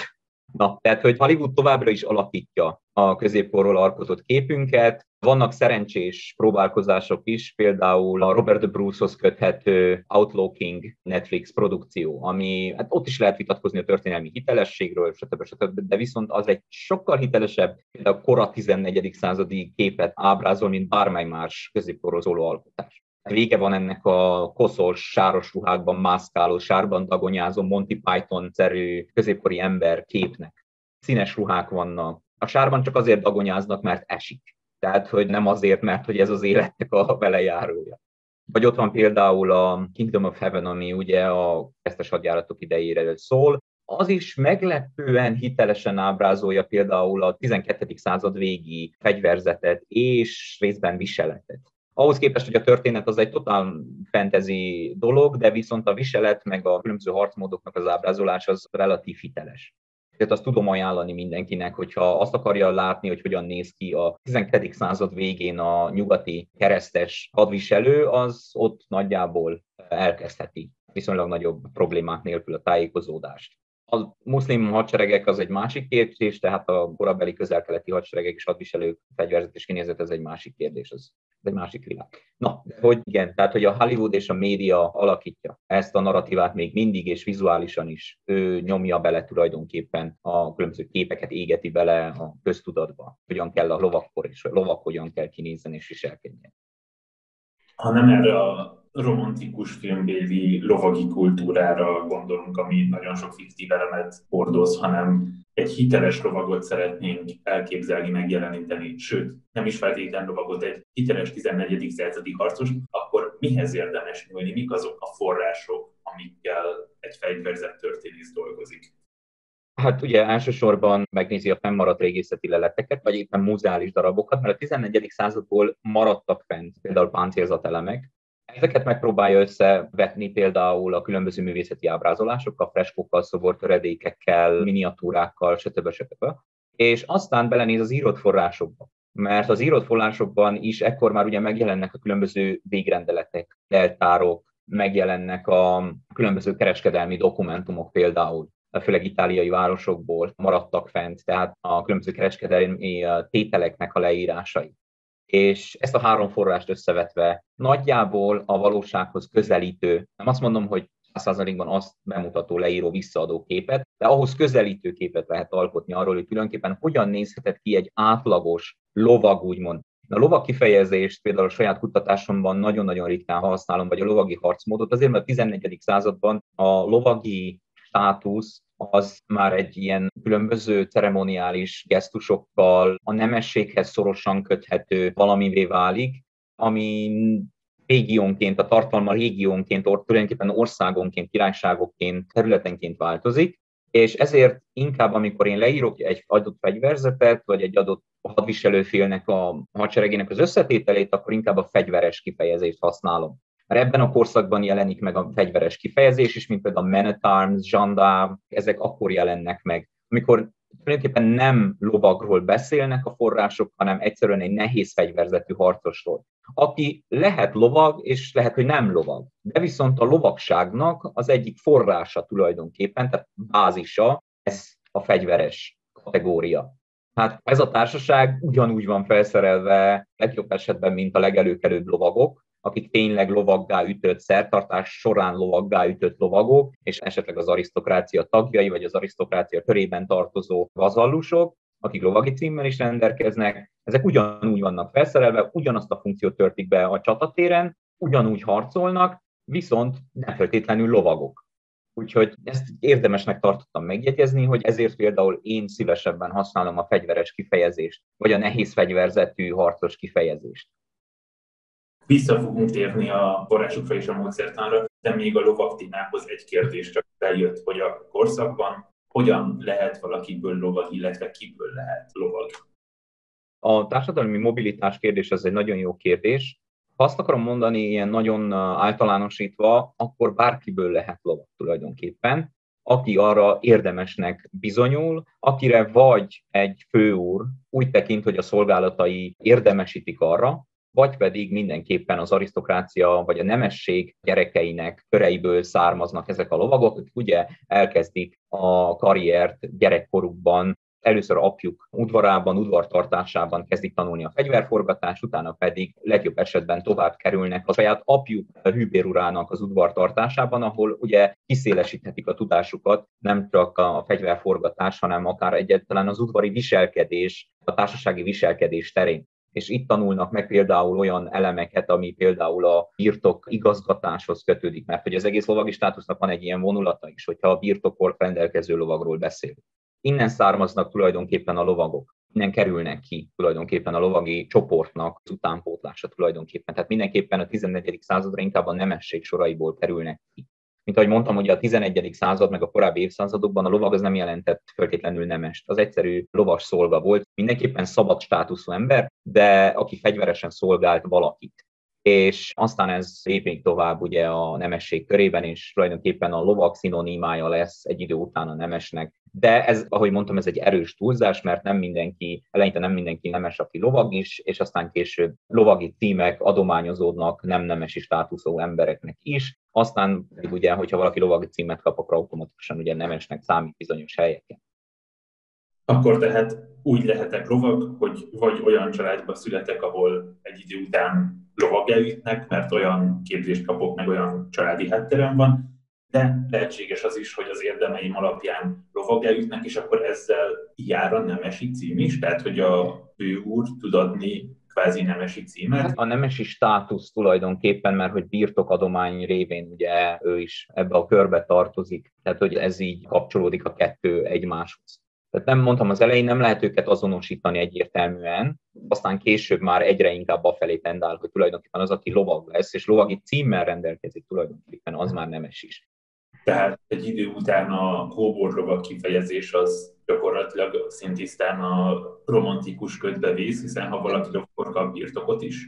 Na, tehát, hogy Hollywood továbbra is alakítja a középkorról alkotott képünket. Vannak szerencsés próbálkozások is, például a Robert de Bruce-hoz köthető Outlaw King Netflix produkció, ami hát ott is lehet vitatkozni a történelmi hitelességről, stb. stb. de viszont az egy sokkal hitelesebb, a kora 14. századi képet ábrázol, mint bármely más középkorról szóló alkotás vége van ennek a koszos, sáros ruhákban mászkáló, sárban dagonyázó Monty Python-szerű középkori ember képnek. Színes ruhák vannak. A sárban csak azért dagonyáznak, mert esik. Tehát, hogy nem azért, mert hogy ez az életnek a velejárója. Vagy ott van például a Kingdom of Heaven, ami ugye a kezdes hadjáratok idejére szól, az is meglepően hitelesen ábrázolja például a 12. század végi fegyverzetet és részben viseletet. Ahhoz képest, hogy a történet az egy totál fantasy dolog, de viszont a viselet meg a különböző harcmódoknak az ábrázolás az relatív hiteles. Tehát azt tudom ajánlani mindenkinek, hogyha azt akarja látni, hogy hogyan néz ki a 12. század végén a nyugati keresztes hadviselő, az ott nagyjából elkezdheti viszonylag nagyobb problémák nélkül a tájékozódást. A muszlim hadseregek az egy másik kérdés, tehát a korabeli közel-keleti hadseregek és hadviselők fegyverzetes kinézet, ez egy másik kérdés, az egy másik világ. Na, hogy igen, tehát hogy a Hollywood és a média alakítja ezt a narratívát még mindig, és vizuálisan is ő nyomja bele tulajdonképpen a különböző képeket, égeti bele a köztudatba, hogyan kell a lovakkor, és a lovak hogyan kell kinézni és viselkedni. Ha nem erre a romantikus filmbéli lovagi kultúrára gondolunk, ami nagyon sok fiktív elemet hordoz, hanem egy hiteles lovagot szeretnénk elképzelni, megjeleníteni, sőt, nem is feltétlen lovagot, egy hiteles 14. századi harcos, akkor mihez érdemes nyúlni, mik azok a források, amikkel egy fegyverzett történész dolgozik? Hát ugye elsősorban megnézi a fennmaradt régészeti leleteket, vagy éppen muzeális darabokat, mert a 14. századból maradtak fent például páncélzatelemek, Ezeket megpróbálja összevetni például a különböző művészeti ábrázolásokkal, freskókkal, szobortöredékekkel, miniatúrákkal, stb. stb. És aztán belenéz az írott forrásokba. Mert az írott forrásokban is ekkor már ugye megjelennek a különböző végrendeletek, leltárok, megjelennek a különböző kereskedelmi dokumentumok például főleg itáliai városokból maradtak fent, tehát a különböző kereskedelmi tételeknek a leírásai és ezt a három forrást összevetve nagyjából a valósághoz közelítő, nem azt mondom, hogy 100%-ban azt bemutató, leíró, visszaadó képet, de ahhoz közelítő képet lehet alkotni arról, hogy tulajdonképpen hogyan nézhetett ki egy átlagos lovag, úgymond. A lovag kifejezést például a saját kutatásomban nagyon-nagyon ritkán használom, vagy a lovagi harcmódot, azért mert a 14. században a lovagi státusz az már egy ilyen különböző ceremoniális gesztusokkal a nemességhez szorosan köthető valamivé válik, ami régiónként, a tartalma régiónként, or, tulajdonképpen országonként, királyságoként, területenként változik, és ezért inkább, amikor én leírok egy adott fegyverzetet, vagy egy adott hadviselőfélnek a hadseregének az összetételét, akkor inkább a fegyveres kifejezést használom. Mert ebben a korszakban jelenik meg a fegyveres kifejezés is, mint például a men at arms, gendarme, ezek akkor jelennek meg. Amikor tulajdonképpen nem lovagról beszélnek a források, hanem egyszerűen egy nehéz fegyverzetű harcosról, aki lehet lovag, és lehet, hogy nem lovag. De viszont a lovagságnak az egyik forrása tulajdonképpen, tehát bázisa, ez a fegyveres kategória. Hát ez a társaság ugyanúgy van felszerelve legjobb esetben, mint a legelőkelőbb lovagok, akik tényleg lovaggá ütött szertartás során lovaggá ütött lovagok, és esetleg az arisztokrácia tagjai, vagy az arisztokrácia körében tartozó vazallusok, akik lovagi címmel is rendelkeznek, ezek ugyanúgy vannak felszerelve, ugyanazt a funkciót törtik be a csatatéren, ugyanúgy harcolnak, viszont nem feltétlenül lovagok. Úgyhogy ezt érdemesnek tartottam megjegyezni, hogy ezért például én szívesebben használom a fegyveres kifejezést, vagy a nehéz fegyverzetű harcos kifejezést. Vissza fogunk térni a forrásokra és a módszertanra, de még a lovaktinához egy kérdés csak feljött, hogy a korszakban hogyan lehet valakiből lovag, illetve kiből lehet lovag. A társadalmi mobilitás kérdés ez egy nagyon jó kérdés. Ha azt akarom mondani ilyen nagyon általánosítva, akkor bárkiből lehet lovag tulajdonképpen, aki arra érdemesnek bizonyul, akire vagy egy főúr úgy tekint, hogy a szolgálatai érdemesítik arra, vagy pedig mindenképpen az arisztokrácia vagy a nemesség gyerekeinek köreiből származnak ezek a lovagok, akik ugye elkezdik a karriert gyerekkorukban. Először apjuk udvarában, udvartartásában kezdik tanulni a fegyverforgatást, utána pedig legjobb esetben tovább kerülnek a saját apjuk hűbérurának az udvartartásában, ahol ugye kiszélesíthetik a tudásukat, nem csak a fegyverforgatás, hanem akár egyáltalán az udvari viselkedés, a társasági viselkedés terén és itt tanulnak meg például olyan elemeket, ami például a birtok igazgatáshoz kötődik, mert hogy az egész lovagi státusznak van egy ilyen vonulata is, hogyha a birtokol rendelkező lovagról beszél. Innen származnak tulajdonképpen a lovagok innen kerülnek ki tulajdonképpen a lovagi csoportnak az utánpótlása tulajdonképpen. Tehát mindenképpen a 14. századra inkább a nemesség soraiból kerülnek ki mint ahogy mondtam, hogy a 11. század meg a korábbi évszázadokban a lovag az nem jelentett feltétlenül nemest. Az egyszerű lovas szolga volt, mindenképpen szabad státuszú ember, de aki fegyveresen szolgált valakit és aztán ez lépünk tovább ugye a nemesség körében, és tulajdonképpen a lovak szinonimája lesz egy idő után a nemesnek. De ez, ahogy mondtam, ez egy erős túlzás, mert nem mindenki, eleinte nem mindenki nemes, aki lovag is, és aztán később lovagi címek adományozódnak nem nemesi státuszú embereknek is. Aztán ugye, hogyha valaki lovagi címet kap, akkor automatikusan ugye nemesnek számít bizonyos helyeken. Akkor tehát úgy lehetek lovag, hogy vagy olyan családba születek, ahol egy idő után lovag elütnek, mert olyan képzést kapok, meg olyan családi hátterem van, de lehetséges az is, hogy az érdemeim alapján lovag elütnek, és akkor ezzel jár a nemesi cím is, tehát hogy a úr tud adni kvázi nemesi címet. Hát a nemesi státusz tulajdonképpen, mert hogy birtokadomány révén ugye ő is ebbe a körbe tartozik, tehát hogy ez így kapcsolódik a kettő egymáshoz. Tehát nem mondtam az elején, nem lehet őket azonosítani egyértelműen, aztán később már egyre inkább afelé tendál, hogy tulajdonképpen az, aki lovag lesz, és lovagi címmel rendelkezik tulajdonképpen, az már nemes is. Tehát egy idő után a lovag kifejezés az gyakorlatilag szintisztán a romantikus ködbe vész, hiszen ha valaki akkor kap birtokot is.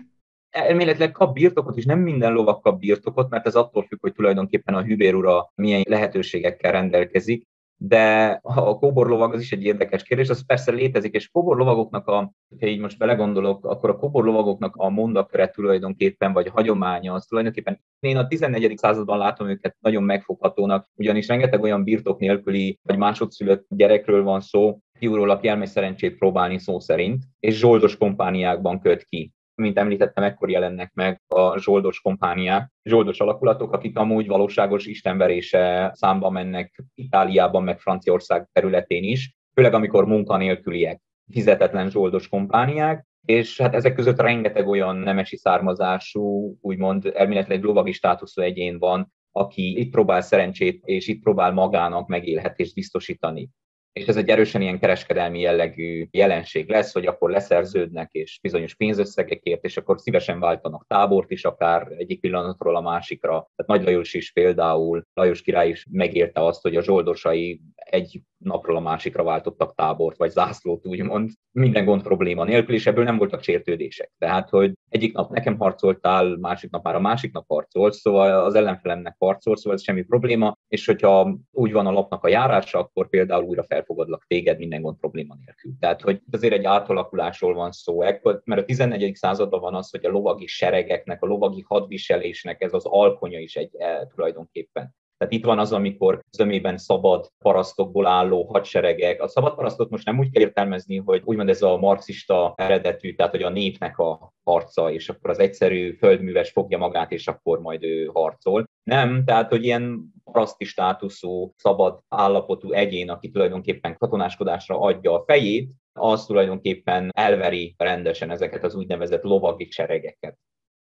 Elméletileg kap birtokot is, nem minden lovak kap birtokot, mert ez attól függ, hogy tulajdonképpen a hübérura milyen lehetőségekkel rendelkezik de a kóborlovag az is egy érdekes kérdés, az persze létezik, és kóborlovagoknak, a, ha így most belegondolok, akkor a kóborlovagoknak a mondaköre tulajdonképpen, vagy hagyománya, az tulajdonképpen én a 14. században látom őket nagyon megfoghatónak, ugyanis rengeteg olyan birtok nélküli, vagy másodszülött gyerekről van szó, fiúról, aki elmegy szerencsét próbálni szó szerint, és zsoldos kompániákban köt ki mint említettem, ekkor jelennek meg a zsoldos kompániák, zsoldos alakulatok, akik amúgy valóságos istenverése számba mennek Itáliában, meg Franciaország területén is, főleg amikor munkanélküliek, fizetetlen zsoldos kompániák, és hát ezek között rengeteg olyan nemesi származású, úgymond elméletileg lovagi státuszú egyén van, aki itt próbál szerencsét, és itt próbál magának megélhetést biztosítani és ez egy erősen ilyen kereskedelmi jellegű jelenség lesz, hogy akkor leszerződnek és bizonyos pénzösszegekért, és akkor szívesen váltanak tábort is, akár egyik pillanatról a másikra. Tehát Nagy Lajos is például, Lajos király is megérte azt, hogy a zsoldosai egy napról a másikra váltottak tábort, vagy zászlót, úgymond, minden gond probléma nélkül, és ebből nem voltak sértődések. Tehát, hogy egyik nap nekem harcoltál, másik nap már a másik nap harcolsz, szóval az ellenfelemnek harcol, szóval ez semmi probléma, és hogyha úgy van a lapnak a járása, akkor például újra felfogadlak téged minden gond probléma nélkül. Tehát, hogy azért egy átalakulásról van szó, ekkor, mert a 14. században van az, hogy a lovagi seregeknek, a lovagi hadviselésnek ez az alkonya is egy e, tulajdonképpen. Tehát itt van az, amikor zömében szabad parasztokból álló hadseregek. A szabad parasztot most nem úgy kell értelmezni, hogy úgymond ez a marxista eredetű, tehát hogy a népnek a harca, és akkor az egyszerű földműves fogja magát, és akkor majd ő harcol. Nem, tehát hogy ilyen paraszti státuszú, szabad állapotú egyén, aki tulajdonképpen katonáskodásra adja a fejét, az tulajdonképpen elveri rendesen ezeket az úgynevezett lovagi seregeket.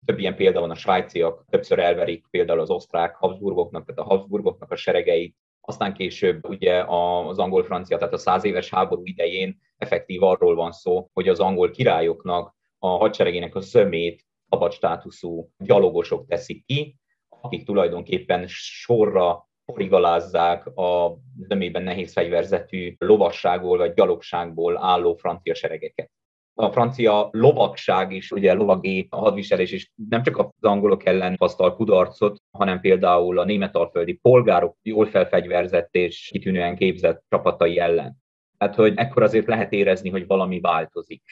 Több ilyen példa van a svájciak, többször elverik például az osztrák Habsburgoknak, tehát a Habsburgoknak a seregeit, aztán később ugye az angol-francia, tehát a száz éves háború idején effektív arról van szó, hogy az angol királyoknak a hadseregének a zömét szabad státuszú gyalogosok teszik ki, akik tulajdonképpen sorra porigalázzák a zömében nehéz fegyverzetű lovasságból vagy gyalogságból álló francia seregeket a francia lovagság is, ugye lovagi hadviselés is nem csak az angolok ellen hasztal kudarcot, hanem például a németalföldi polgárok jól felfegyverzett és kitűnően képzett csapatai ellen. Tehát, hogy ekkor azért lehet érezni, hogy valami változik.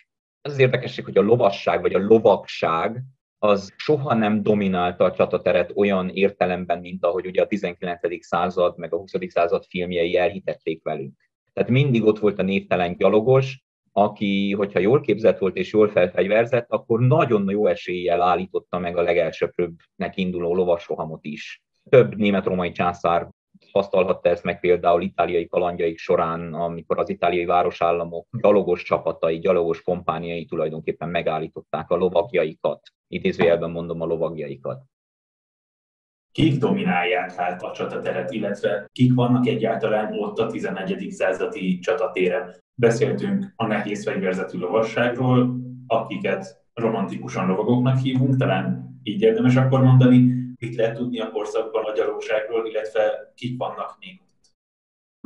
Ez az érdekesség, hogy a lovasság vagy a lovagság az soha nem dominálta a csatateret olyan értelemben, mint ahogy ugye a 19. század meg a 20. század filmjei elhitették velünk. Tehát mindig ott volt a névtelen gyalogos, aki, hogyha jól képzett volt és jól felfegyverzett, akkor nagyon jó eséllyel állította meg a legelsőbbnek induló lovasrohamot is. Több német-romai császár tapasztalhatta ezt meg például itáliai kalandjaik során, amikor az itáliai városállamok gyalogos csapatai, gyalogos kompániai tulajdonképpen megállították a lovagjaikat. Idézőjelben mondom a lovagjaikat. Kik dominálják hát a csatateret, illetve kik vannak egyáltalán ott a 11. századi csatatéren? Beszéltünk a nehéz fegyverzetű lovasságról, akiket romantikusan lovagoknak hívunk, talán így érdemes akkor mondani. Mit lehet tudni a korszakban a gyalogságról, illetve kik vannak még ott?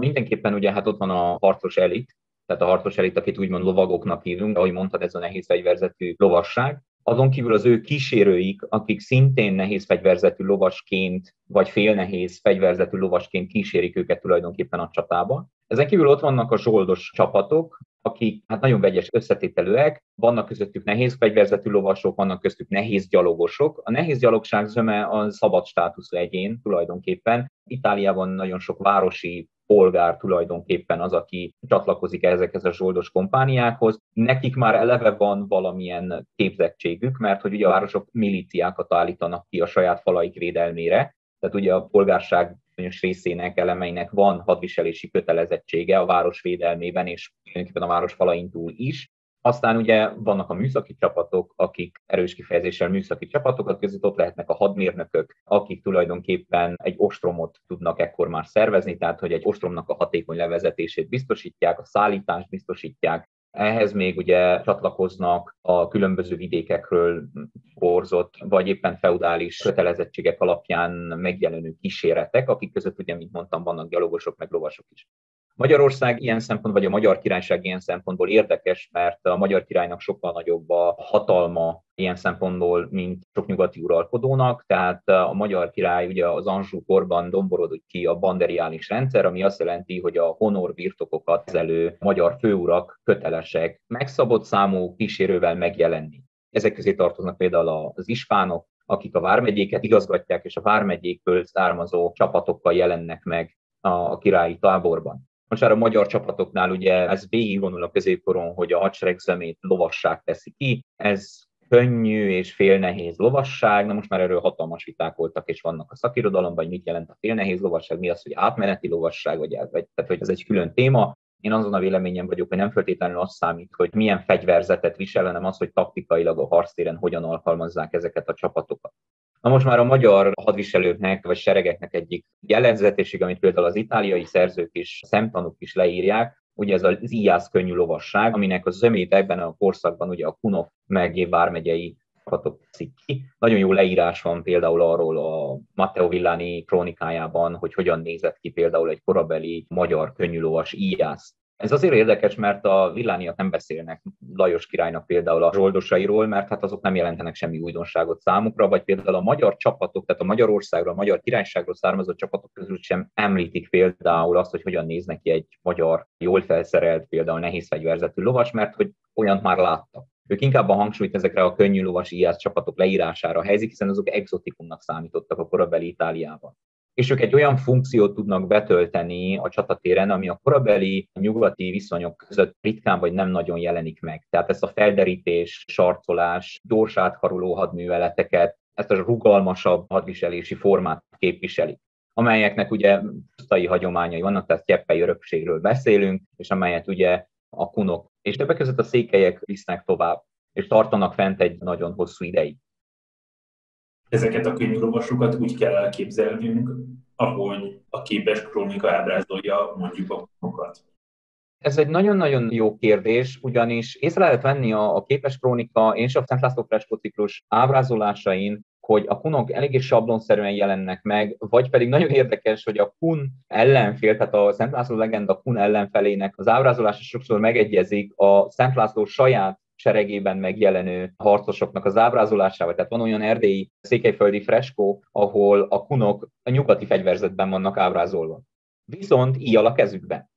Mindenképpen ugye hát ott van a harcos elit, tehát a harcos elit, akit úgymond lovagoknak hívunk, ahogy mondtad, ez a nehéz fegyverzetű lovasság. Azon kívül az ő kísérőik, akik szintén nehéz fegyverzetű lovasként, vagy félnehéz fegyverzetű lovasként kísérik őket tulajdonképpen a csatába. Ezen kívül ott vannak a zsoldos csapatok, akik hát nagyon vegyes összetételűek, vannak közöttük nehéz fegyverzetű lovasok, vannak köztük nehéz gyalogosok. A nehéz gyalogság zöme a szabad státuszú egyén tulajdonképpen. Itáliában nagyon sok városi polgár tulajdonképpen az, aki csatlakozik ezekhez a zsoldos kompániákhoz. Nekik már eleve van valamilyen képzettségük, mert hogy ugye a városok milíciákat állítanak ki a saját falaik védelmére, tehát ugye a polgárság bizonyos részének, elemeinek van hadviselési kötelezettsége a város védelmében és tulajdonképpen a város falain túl is. Aztán ugye vannak a műszaki csapatok, akik erős kifejezéssel műszaki csapatokat között ott lehetnek a hadmérnökök, akik tulajdonképpen egy ostromot tudnak ekkor már szervezni, tehát hogy egy ostromnak a hatékony levezetését biztosítják, a szállítást biztosítják, ehhez még ugye csatlakoznak a különböző vidékekről borzott, vagy éppen feudális kötelezettségek alapján megjelenő kíséretek, akik között ugye, mint mondtam, vannak gyalogosok, meg lovasok is. Magyarország ilyen szempont, vagy a Magyar Királyság ilyen szempontból érdekes, mert a Magyar Királynak sokkal nagyobb a hatalma ilyen szempontból, mint sok nyugati uralkodónak, tehát a Magyar Király ugye az Anzsú korban domborodott ki a banderiális rendszer, ami azt jelenti, hogy a honor birtokokat kezelő magyar főurak kötelesek megszabott számú kísérővel megjelenni. Ezek közé tartoznak például az ispánok, akik a vármegyéket igazgatják, és a vármegyékből származó csapatokkal jelennek meg a királyi táborban. Most már a magyar csapatoknál ugye ez végigvonul a középkoron, hogy a hadsereg szemét lovasság teszi ki, ez könnyű és félnehéz lovasság, na most már erről hatalmas viták voltak, és vannak a szakirodalomban, hogy mit jelent a félnehéz lovasság, mi az, hogy átmeneti lovasság, vagy, vagy tehát, hogy ez egy külön téma. Én azon a véleményem vagyok, hogy nem feltétlenül az számít, hogy milyen fegyverzetet visel, hanem az, hogy taktikailag a harctéren hogyan alkalmazzák ezeket a csapatokat. Na most már a magyar hadviselőknek vagy seregeknek egyik jellegzetesség, amit például az itáliai szerzők is, szemtanúk is leírják, ugye ez az íjász könnyű lovasság, aminek a zömét ebben a korszakban ugye a Kunov meg vármegyei csapatok teszik ki. Nagyon jó leírás van például arról a Matteo Villani krónikájában, hogy hogyan nézett ki például egy korabeli magyar könnyűlovas íjász ez azért érdekes, mert a villániak nem beszélnek Lajos királynak például a zsoldosairól, mert hát azok nem jelentenek semmi újdonságot számukra, vagy például a magyar csapatok, tehát a Magyarországról, a magyar királyságról származó csapatok közül sem említik például azt, hogy hogyan néz neki egy magyar, jól felszerelt, például nehéz fegyverzetű lovas, mert hogy olyant már láttak. Ők inkább a hangsúlyt ezekre a könnyű lovas IAS csapatok leírására helyzik, hiszen azok exotikumnak számítottak a korabeli Itáliában. És ők egy olyan funkciót tudnak betölteni a csatatéren, ami a korabeli nyugati viszonyok között ritkán vagy nem nagyon jelenik meg. Tehát ezt a felderítés, sarcolás, gyors átkaruló hadműveleteket, ezt a rugalmasabb hadviselési formát képviseli amelyeknek ugye pusztai hagyományai vannak, tehát kyeppei örökségről beszélünk, és amelyet ugye a kunok és többek között a székelyek visznek tovább, és tartanak fent egy nagyon hosszú ideig. Ezeket a könyvolvasókat úgy kell elképzelnünk, ahogy a képes krónika ábrázolja mondjuk a kunokat. Ez egy nagyon-nagyon jó kérdés, ugyanis észre lehet venni a, a képes krónika és a Szent László Freskó ciklus ábrázolásain, hogy a kunok eléggé sablonszerűen jelennek meg, vagy pedig nagyon érdekes, hogy a kun ellenfél, tehát a Szent László legenda kun ellenfelének az ábrázolása sokszor megegyezik a Szent László saját seregében megjelenő harcosoknak az ábrázolásával. Tehát van olyan erdélyi székelyföldi freskó, ahol a kunok a nyugati fegyverzetben vannak ábrázolva. Viszont íjjal a kezükben.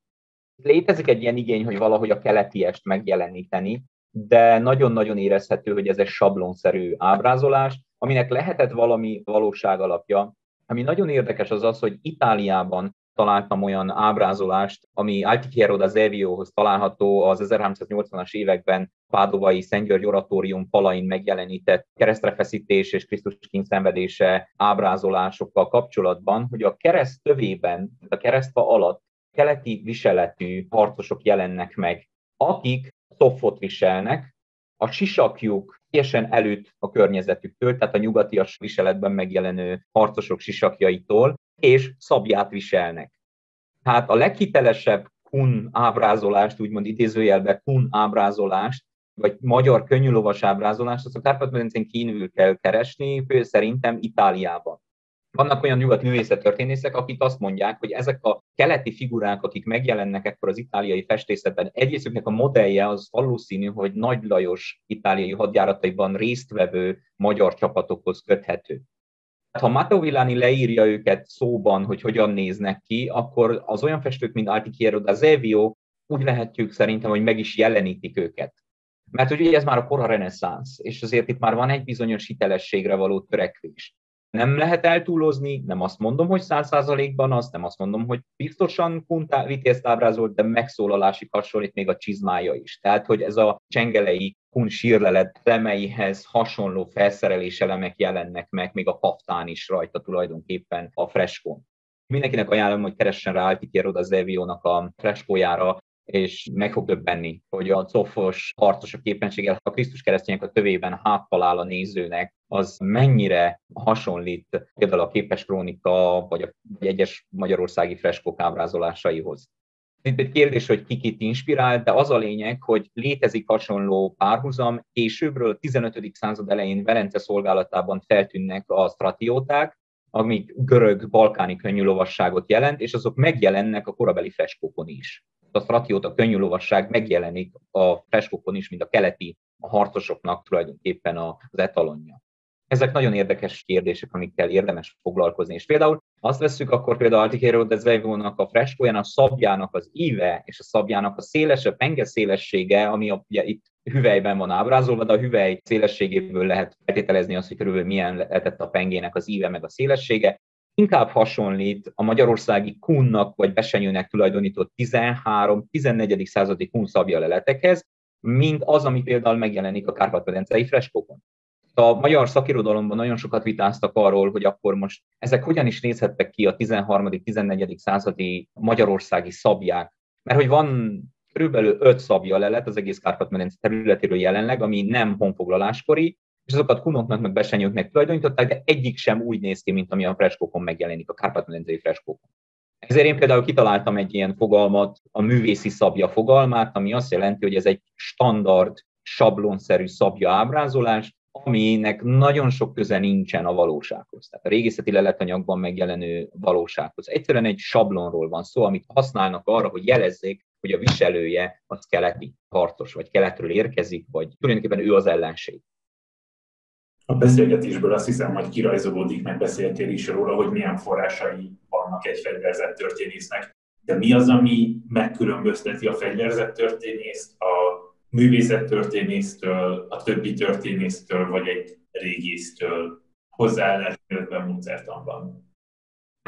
Létezik egy ilyen igény, hogy valahogy a keletiest megjeleníteni, de nagyon-nagyon érezhető, hogy ez egy sablonszerű ábrázolás, aminek lehetett valami valóság alapja. Ami nagyon érdekes az az, hogy Itáliában találtam olyan ábrázolást, ami Altichiero da Zeviohoz található az 1380-as években Pádovai Szent György oratórium falain megjelenített keresztrefeszítés és Krisztus kényszenvedése ábrázolásokkal kapcsolatban, hogy a kereszt tövében, a keresztfa alatt keleti viseletű harcosok jelennek meg, akik szoffot viselnek, a sisakjuk teljesen előtt a környezetüktől, tehát a nyugatias viseletben megjelenő harcosok sisakjaitól, és szabját viselnek. Hát a leghitelesebb kun ábrázolást, úgymond idézőjelben kun ábrázolást, vagy magyar könnyűlovas ábrázolást, azt a Kárpát-medencén kívül kell keresni, szerintem Itáliában. Vannak olyan nyugat művészettörténészek, akik azt mondják, hogy ezek a keleti figurák, akik megjelennek ekkor az itáliai festészetben, egyrésztüknek a modellje az valószínű, hogy Nagy Lajos itáliai hadjárataiban résztvevő magyar csapatokhoz köthető. Ha Matteo Villani leírja őket szóban, hogy hogyan néznek ki, akkor az olyan festők, mint Altichiero da Zevio, úgy lehetjük szerintem, hogy meg is jelenítik őket. Mert ugye ez már a kora reneszánsz, és azért itt már van egy bizonyos hitelességre való törekvés nem lehet eltúlozni, nem azt mondom, hogy száz százalékban azt, nem azt mondom, hogy biztosan Kuntá vitézt ábrázolt, de megszólalásig hasonlít még a csizmája is. Tehát, hogy ez a csengelei kun sírlelet elemeihez hasonló felszerelés elemek jelennek meg, még a kaftán is rajta tulajdonképpen a freskón. Mindenkinek ajánlom, hogy keressen rá Altikier oda Zeviónak a freskójára, és meg fog döbbenni, hogy a cofos harcos a képességgel a Krisztus keresztények a tövében háttalál a nézőnek, az mennyire hasonlít például a képes krónika, vagy a vagy egyes magyarországi freskók ábrázolásaihoz. Itt egy kérdés, hogy ki kit inspirál, de az a lényeg, hogy létezik hasonló párhuzam. Későbbről a 15. század elején Velence szolgálatában feltűnnek a stratióták, amik görög-balkáni könnyű lovasságot jelent, és azok megjelennek a korabeli freskókon is a stratiót, a könnyű lovasság megjelenik a freskókon is, mint a keleti a harcosoknak tulajdonképpen az etalonja. Ezek nagyon érdekes kérdések, amikkel érdemes foglalkozni. És például azt veszük, akkor például Altichero de Zvejvónak a freskóján a szabjának az íve és a szabjának a szélese, penge szélessége, ami ugye itt hüvelyben van ábrázolva, de a hüvely szélességéből lehet feltételezni azt, hogy körülbelül milyen lehetett a pengének az íve meg a szélessége inkább hasonlít a magyarországi kunnak vagy besenyőnek tulajdonított 13-14. századi kun szabja leletekhez, mint az, ami például megjelenik a Kárpát-medencei freskókon. A magyar szakirodalomban nagyon sokat vitáztak arról, hogy akkor most ezek hogyan is nézhettek ki a 13.-14. századi magyarországi szabják. Mert hogy van körülbelül öt szabja lelet az egész Kárpát-medence területéről jelenleg, ami nem honfoglaláskori, és azokat kunoknak meg besenyőknek tulajdonították, de egyik sem úgy néz ki, mint ami a freskókon megjelenik, a kárpát-medencei freskókon. Ezért én például kitaláltam egy ilyen fogalmat, a művészi szabja fogalmát, ami azt jelenti, hogy ez egy standard, sablonszerű szabja ábrázolás, aminek nagyon sok köze nincsen a valósághoz. Tehát a régészeti leletanyagban megjelenő valósághoz. Egyszerűen egy sablonról van szó, amit használnak arra, hogy jelezzék, hogy a viselője az keleti harcos, vagy keletről érkezik, vagy tulajdonképpen ő az ellenség. A beszélgetésből azt hiszem, hogy kirajzolódik, meg beszéltél is róla, hogy milyen forrásai vannak egy fegyverzett történésznek. De mi az, ami megkülönbözteti a fegyverzett történészt a művészet történésztől, a többi történésztől, vagy egy régésztől hozzáállás, illetve módszertanban?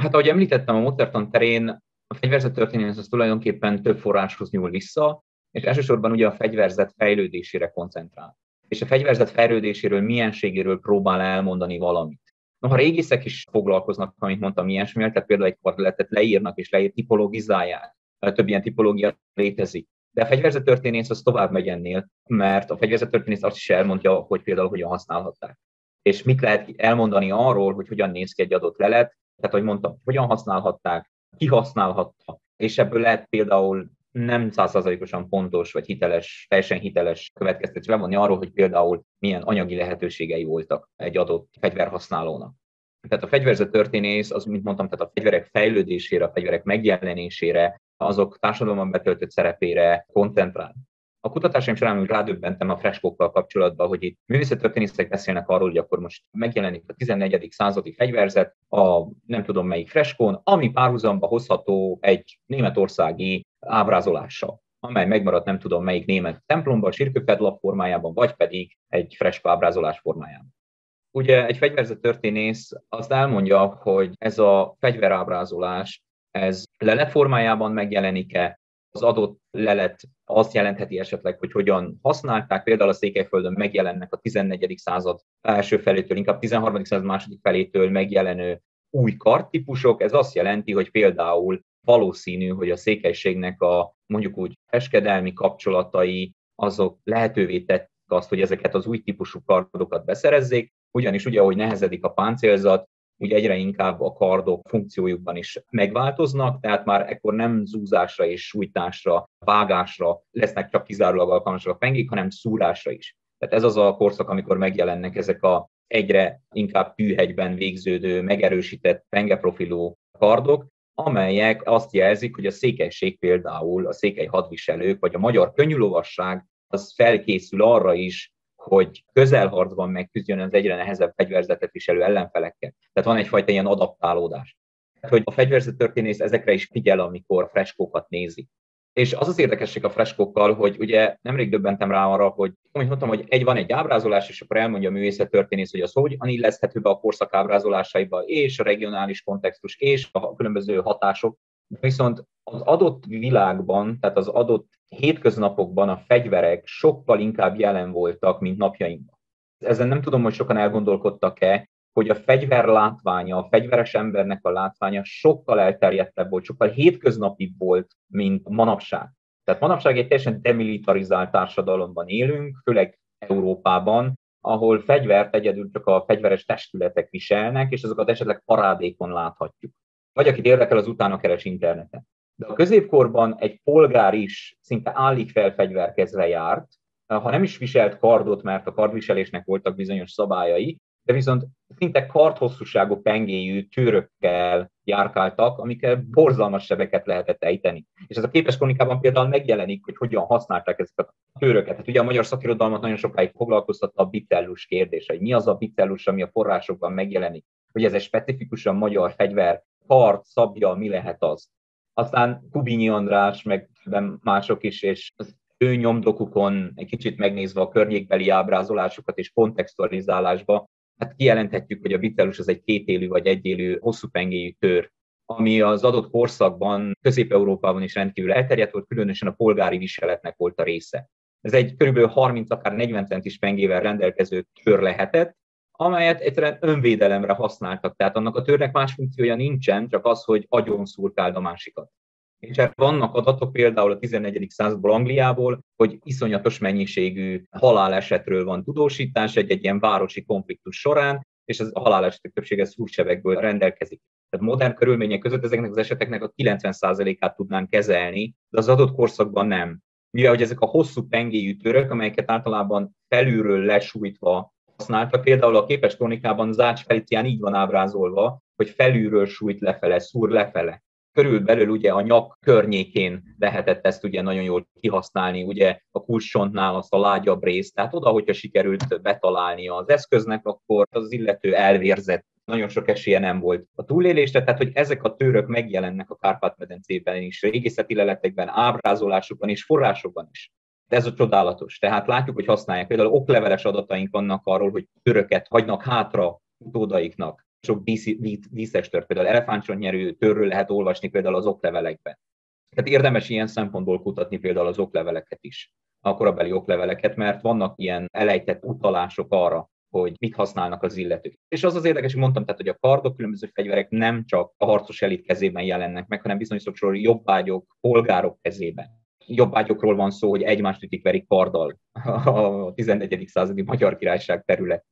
Hát ahogy említettem, a módszertan terén a fegyverzet az tulajdonképpen több forráshoz nyúl vissza, és elsősorban ugye a fegyverzet fejlődésére koncentrál. És a fegyverzet fejlődéséről, mienségéről próbál elmondani valamit. Noha régészek is foglalkoznak, amit mondtam, ilyesmivel, tehát például egy kvarteletet leírnak és leír, tipologizálják. Több ilyen tipológia létezik. De a fegyverzetörténész az tovább megy ennél, mert a fegyverzetörténész azt is elmondja, hogy például hogyan használhatták. És mit lehet elmondani arról, hogy hogyan néz ki egy adott lelet, tehát, hogy mondtam, hogyan használhatták, ki használhatta, és ebből lehet például nem százszerzalékosan pontos vagy hiteles, teljesen hiteles következtetés levonni arról, hogy például milyen anyagi lehetőségei voltak egy adott fegyverhasználónak. Tehát a fegyverzet történész, az, mint mondtam, tehát a fegyverek fejlődésére, a fegyverek megjelenésére, azok társadalomban betöltött szerepére koncentrál. A kutatásaim során úgy rádöbbentem a freskókkal kapcsolatban, hogy itt művészettörténészek beszélnek arról, hogy akkor most megjelenik a 14. századi fegyverzet a nem tudom melyik freskón, ami párhuzamba hozható egy németországi ábrázolással amely megmaradt nem tudom melyik német templomban, sírkőfedlap formájában, vagy pedig egy freskó ábrázolás formájában. Ugye egy fegyverzet történész azt elmondja, hogy ez a fegyverábrázolás, ez lelet formájában megjelenik-e, az adott lelet azt jelentheti esetleg, hogy hogyan használták. Például a Székelyföldön megjelennek a 14. század első felétől, inkább 13. század második felétől megjelenő új karttípusok. Ez azt jelenti, hogy például valószínű, hogy a székelységnek a mondjuk úgy eskedelmi kapcsolatai azok lehetővé tettek azt, hogy ezeket az új típusú kardokat beszerezzék, ugyanis ugye, ahogy nehezedik a páncélzat, úgy egyre inkább a kardok funkciójukban is megváltoznak, tehát már ekkor nem zúzásra és sújtásra, vágásra lesznek csak kizárólag alkalmasak a pengék, hanem szúrásra is. Tehát ez az a korszak, amikor megjelennek ezek a egyre inkább tűhegyben végződő, megerősített pengeprofilú kardok, amelyek azt jelzik, hogy a székelység például, a székely hadviselők, vagy a magyar könnyűlovasság az felkészül arra is, hogy közelharcban megküzdjön az egyre nehezebb fegyverzetet viselő ellenfelekkel. Tehát van egyfajta ilyen adaptálódás. Hogy a fegyverzet történész ezekre is figyel, amikor freskókat nézi. És az az érdekesség a freskókkal, hogy ugye nemrég döbbentem rá arra, hogy amit mondtam, hogy egy van egy ábrázolás, és akkor elmondja a művészet történész, hogy az hogy illeszthető be a korszak ábrázolásaiba, és a regionális kontextus, és a különböző hatások. Viszont az adott világban, tehát az adott hétköznapokban a fegyverek sokkal inkább jelen voltak, mint napjainkban. Ezen nem tudom, hogy sokan elgondolkodtak-e, hogy a fegyver látványa, a fegyveres embernek a látványa sokkal elterjedtebb volt, sokkal hétköznapibb volt, mint manapság. Tehát manapság egy teljesen demilitarizált társadalomban élünk, főleg Európában, ahol fegyvert egyedül csak a fegyveres testületek viselnek, és azokat esetleg parádékon láthatjuk. Vagy akit érdekel, az utána keres interneten. De a középkorban egy polgár is szinte állig felfegyverkezve járt, ha nem is viselt kardot, mert a kardviselésnek voltak bizonyos szabályai, de viszont szinte kardhosszúságú pengéjű tűrökkel járkáltak, amikkel borzalmas sebeket lehetett ejteni. És ez a képes kronikában például megjelenik, hogy hogyan használták ezeket a tőröket. Hát ugye a magyar szakirodalmat nagyon sokáig foglalkoztatta a bitellus kérdése, hogy mi az a bitellus, ami a forrásokban megjelenik, hogy ez egy specifikusan magyar fegyver, kard, szabja, mi lehet az. Aztán Kubinyi András, meg mások is, és az ő nyomdokukon egy kicsit megnézve a környékbeli ábrázolásokat és kontextualizálásba, hát kijelenthetjük, hogy a bitellus az egy kétélű vagy egyélű hosszú pengéjű tör, ami az adott korszakban Közép-Európában is rendkívül elterjedt volt, különösen a polgári viseletnek volt a része. Ez egy kb. 30, akár 40 centis pengével rendelkező tör lehetett, amelyet egyszerűen önvédelemre használtak. Tehát annak a törnek más funkciója nincsen, csak az, hogy agyon szurkáld a másikat. És erre vannak adatok például a 14. századból Angliából, hogy iszonyatos mennyiségű halálesetről van tudósítás egy, egy ilyen városi konfliktus során, és az a halálesetek többsége szúrsebekből rendelkezik. Tehát modern körülmények között ezeknek az eseteknek a 90%-át tudnánk kezelni, de az adott korszakban nem. Mivel hogy ezek a hosszú pengéjű török, amelyeket általában felülről lesújtva használtak, például a képes kronikában Zács Felicián így van ábrázolva, hogy felülről sújt lefele, szúr lefele. Körülbelül ugye a nyak környékén lehetett ezt ugye nagyon jól kihasználni, ugye a kulcsontnál azt a lágyabb részt, tehát oda, hogyha sikerült betalálni az eszköznek, akkor az illető elvérzett. Nagyon sok esélye nem volt a túlélésre, tehát hogy ezek a tőrök megjelennek a Kárpát-medencében is, régészeti leletekben, ábrázolásokban és forrásokban is. De ez a csodálatos. Tehát látjuk, hogy használják. Például okleveles adataink vannak arról, hogy töröket hagynak hátra utódaiknak sok díszes például elefántcsontnyerő törről lehet olvasni például az oklevelekben. Tehát érdemes ilyen szempontból kutatni például az okleveleket is, a korabeli okleveleket, mert vannak ilyen elejtett utalások arra, hogy mit használnak az illetők. És az az érdekes, hogy mondtam, tehát, hogy a kardok, különböző fegyverek nem csak a harcos elit kezében jelennek meg, hanem bizonyos sokszor jobbágyok, polgárok kezében. Jobbágyokról van szó, hogy egymást ütik verik karddal a 11. századi Magyar Királyság terület.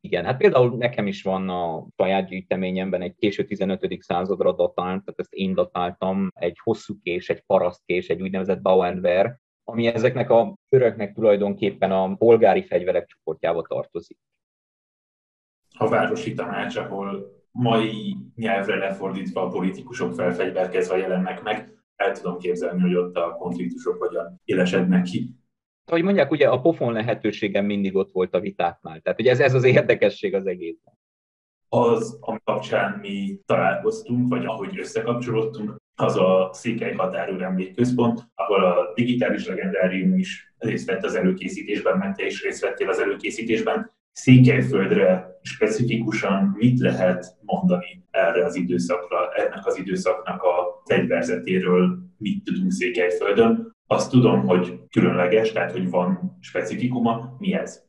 Igen, hát például nekem is van a saját gyűjteményemben egy késő 15. századra datált, tehát ezt én datáltam, egy hosszú kés, egy parasztkés, egy úgynevezett Bauernwehr, ami ezeknek a köröknek tulajdonképpen a polgári fegyverek csoportjába tartozik. A városi tanács, ahol mai nyelvre lefordítva a politikusok felfegyverkezve jelennek meg, el tudom képzelni, hogy ott a konfliktusok hogyan élesednek ki. Ahogy mondják, ugye a pofon lehetőségem mindig ott volt a vitáknál. Tehát ugye ez, ez az érdekesség az egészben. Az, ami kapcsán mi találkoztunk, vagy ahogy összekapcsolódtunk, az a Székely Határőr Emlékközpont, ahol a digitális legendárium is részt vett az előkészítésben, mert te is részt vettél az előkészítésben. Székelyföldre specifikusan mit lehet mondani erre az időszakra, ennek az időszaknak a fegyverzetéről, mit tudunk Székelyföldön. Azt tudom, hogy különleges, tehát hogy van specifikuma. Mi ez?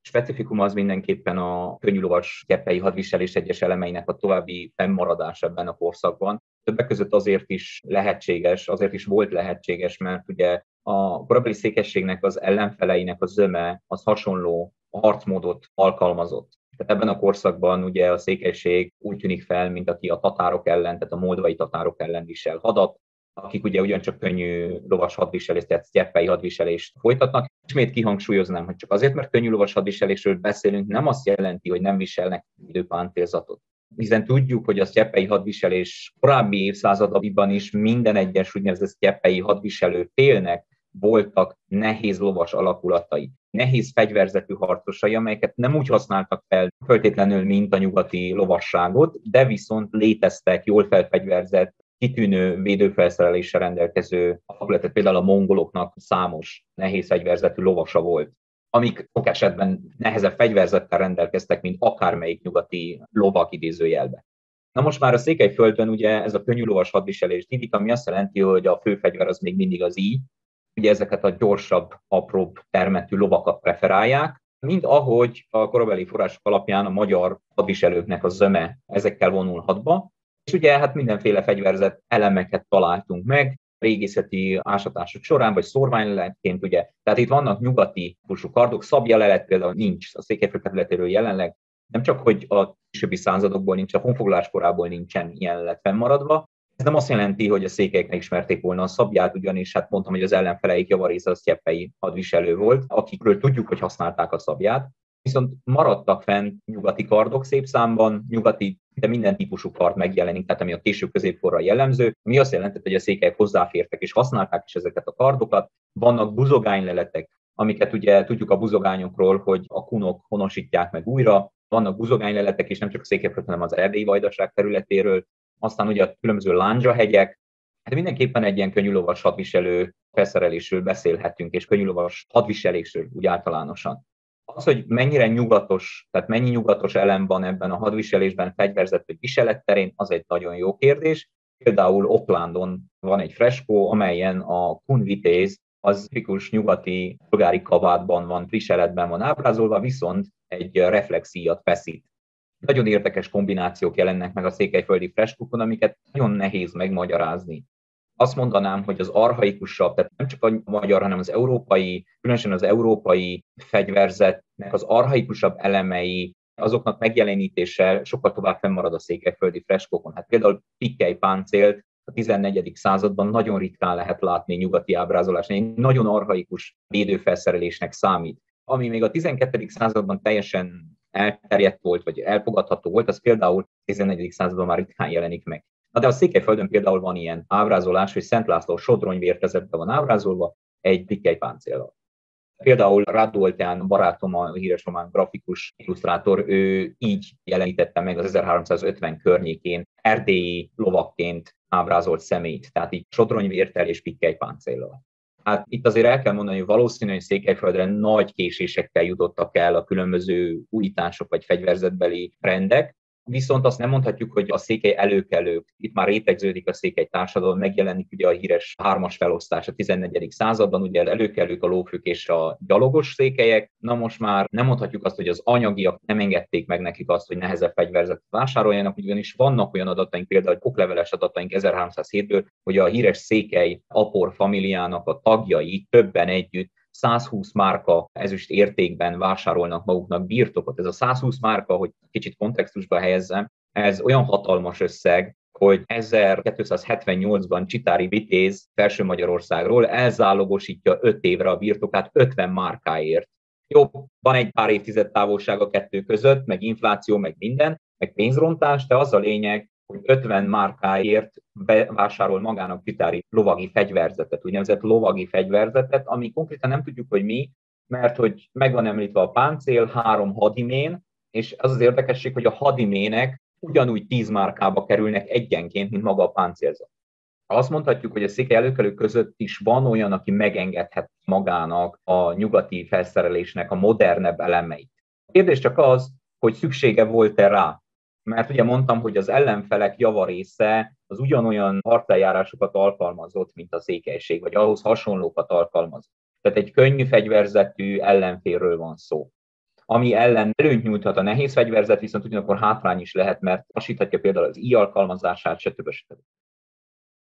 Specifikum az mindenképpen a könnyűlovas keppei hadviselés egyes elemeinek a további fennmaradása ebben a korszakban. Többek között azért is lehetséges, azért is volt lehetséges, mert ugye a korabeli székességnek az ellenfeleinek a zöme az hasonló harcmódot alkalmazott. Tehát ebben a korszakban ugye a székesség úgy tűnik fel, mint aki a tatárok ellen, tehát a moldvai tatárok ellen visel hadat, akik ugye ugyancsak könnyű lovas hadviselést, tehát sztyeppei hadviselést folytatnak. Ismét kihangsúlyoznám, hogy csak azért, mert könnyű lovas hadviselésről beszélünk, nem azt jelenti, hogy nem viselnek időpántélzatot. Hiszen tudjuk, hogy a sztyeppei hadviselés korábbi évszázadaiban is minden egyes úgynevezett sztyeppei hadviselő félnek voltak nehéz lovas alakulatai, nehéz fegyverzetű harcosai, amelyeket nem úgy használtak fel föltétlenül, mint a nyugati lovasságot, de viszont léteztek jól felfegyverzett kitűnő védőfelszereléssel rendelkező hadületet, például a mongoloknak számos nehéz fegyverzetű lovasa volt, amik sok esetben nehezebb fegyverzettel rendelkeztek, mint akármelyik nyugati lovak idézőjelbe. Na most már a Székelyföldön ugye ez a könnyű lovas hadviselés didik, ami azt jelenti, hogy a főfegyver az még mindig az így, ugye ezeket a gyorsabb, apróbb termetű lovakat preferálják, mint ahogy a korabeli források alapján a magyar hadviselőknek a zöme ezekkel vonulhatba, és ugye hát mindenféle fegyverzet elemeket találtunk meg, régészeti ásatások során, vagy szorványleletként, ugye. Tehát itt vannak nyugati típusú kardok, szabjalelet például nincs a Székelyföld területéről jelenleg, nem csak, hogy a későbbi századokból nincs, a honfoglalás korából nincsen ilyen lett fennmaradva, ez nem azt jelenti, hogy a székelyek ismerték volna a szabját, ugyanis hát mondtam, hogy az ellenfeleik javarésze az cseppei hadviselő volt, akikről tudjuk, hogy használták a szabját, viszont maradtak fent nyugati kardok szép számban, nyugati, de minden típusú kard megjelenik, tehát ami a késő középkorra jellemző, ami azt jelentett, hogy a székelyek hozzáfértek és használták is ezeket a kardokat. Vannak buzogányleletek, amiket ugye tudjuk a buzogányokról, hogy a kunok honosítják meg újra, vannak buzogányleletek, és nem csak a székelyföld, hanem az erdélyi vajdaság területéről, aztán ugye a különböző lándzsahegyek, Hát mindenképpen egy ilyen könnyűlovas hadviselő felszerelésről beszélhetünk, és könnyűlovas hadviselésről úgy általánosan. Az, hogy mennyire nyugatos, tehát mennyi nyugatos elem van ebben a hadviselésben, fegyverzet vagy viselet terén, az egy nagyon jó kérdés. Például Oaklandon van egy freskó, amelyen a kun vitéz az tipikus nyugati polgári kabátban van, viseletben van ábrázolva, viszont egy reflexíjat feszít. Nagyon érdekes kombinációk jelennek meg a székelyföldi freskókon, amiket nagyon nehéz megmagyarázni azt mondanám, hogy az arhaikusabb, tehát nem csak a magyar, hanem az európai, különösen az európai fegyverzetnek az arhaikusabb elemei, azoknak megjelenítése sokkal tovább fennmarad a székelyföldi freskókon. Hát például pikkely páncélt a 14. században nagyon ritkán lehet látni nyugati ábrázolásnál, egy nagyon arhaikus védőfelszerelésnek számít. Ami még a 12. században teljesen elterjedt volt, vagy elfogadható volt, az például a 14. században már ritkán jelenik meg. Na de a Székelyföldön például van ilyen ábrázolás, hogy Szent László sodrony vértezetben van ábrázolva egy pikkely páncéllal. Például Radoltán barátom, a híres román grafikus illusztrátor, ő így jelenítette meg az 1350 környékén erdélyi lovakként ábrázolt szemét, tehát így sodronyvértel és pikkely páncéllal. Hát itt azért el kell mondani, hogy valószínűleg hogy Székelyföldre nagy késésekkel jutottak el a különböző újítások vagy fegyverzetbeli rendek, Viszont azt nem mondhatjuk, hogy a székely előkelők, itt már rétegződik a székely társadalom, megjelenik ugye a híres hármas felosztás a 14. században, ugye előkelők a lófők és a gyalogos székelyek. Na most már nem mondhatjuk azt, hogy az anyagiak nem engedték meg nekik azt, hogy nehezebb fegyverzetet vásároljanak, ugyanis vannak olyan adataink, például okleveles adataink 1307-ből, hogy a híres székely apor familiának a tagjai többen együtt 120 márka ezüst értékben vásárolnak maguknak birtokot. Ez a 120 márka, hogy kicsit kontextusba helyezzem, ez olyan hatalmas összeg, hogy 1278-ban Csitári Vitéz Felső Magyarországról elzálogosítja 5 évre a birtokát 50 márkáért. Jó, van egy pár évtized távolság a kettő között, meg infláció, meg minden, meg pénzrontás, de az a lényeg, hogy 50 márkáért bevásárol magának Pitári lovagi fegyverzetet, úgynevezett lovagi fegyverzetet, ami konkrétan nem tudjuk, hogy mi, mert hogy meg van említve a páncél, három hadimén, és az az érdekesség, hogy a hadimének ugyanúgy 10 márkába kerülnek egyenként, mint maga a páncélzat. Azt mondhatjuk, hogy a székely előkelők között is van olyan, aki megengedhet magának a nyugati felszerelésnek a modernebb elemeit. A kérdés csak az, hogy szüksége volt-e rá mert ugye mondtam, hogy az ellenfelek javarésze az ugyanolyan harceljárásokat alkalmazott, mint a székelység, vagy ahhoz hasonlókat alkalmaz. Tehát egy könnyű fegyverzetű ellenfélről van szó. Ami ellen előnyt nyújthat a nehéz fegyverzet, viszont ugyanakkor hátrány is lehet, mert hasíthatja például az i alkalmazását, stb. stb.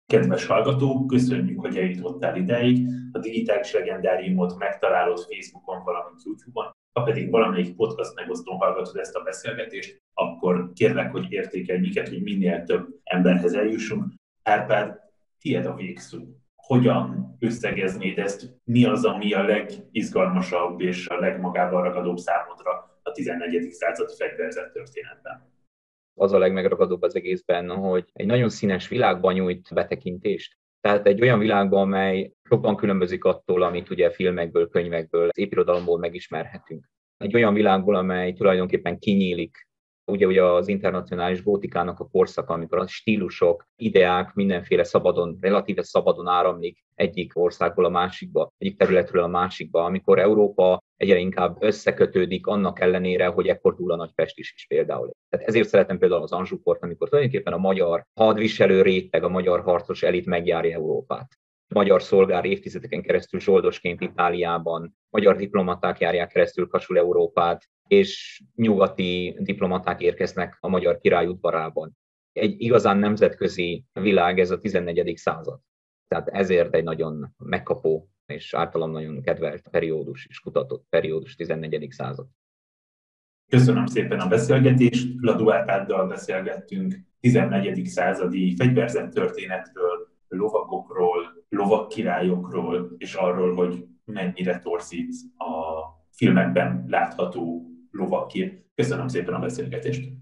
Kedves hallgató, köszönjük, hogy eljutottál ideig. A digitális legendáriumot megtalálod Facebookon, valamint YouTube-on. Ha pedig valamelyik podcast megosztón hallgatod ezt a beszélgetést, akkor kérlek, hogy értékelj minket, hogy minél több emberhez eljussunk. Árpád, tiéd a végszó. Hogyan összegeznéd ezt? Mi az, ami a legizgalmasabb és a legmagával ragadóbb számodra a 14. század fegyverzett történetben? Az a legmegragadóbb az egészben, hogy egy nagyon színes világban nyújt betekintést. Tehát egy olyan világban, amely jobban különbözik attól, amit ugye filmekből, könyvekből, az épirodalomból megismerhetünk. Egy olyan világból, amely tulajdonképpen kinyílik ugye, ugye az internacionális gótikának a korszaka, amikor a stílusok, ideák mindenféle szabadon, relatíve szabadon áramlik egyik országból a másikba, egyik területről a másikba, amikor Európa egyre inkább összekötődik annak ellenére, hogy ekkor túl a Nagypest is, is például. Tehát ezért szeretem például az Anzsukort, amikor tulajdonképpen a magyar hadviselő réteg, a magyar harcos elit megjárja Európát magyar szolgár évtizedeken keresztül zsoldosként Itáliában, magyar diplomaták járják keresztül Kasul Európát, és nyugati diplomaták érkeznek a magyar király udvarában. Egy igazán nemzetközi világ ez a 14. század. Tehát ezért egy nagyon megkapó és általam nagyon kedvelt periódus és kutatott periódus 14. század. Köszönöm szépen a beszélgetést. Ladó Árpáddal beszélgettünk 14. századi fegyverzett történetről, lovagokról, lovagkirályokról, és arról, hogy mennyire torzít a filmekben látható lovakké. Köszönöm szépen a beszélgetést!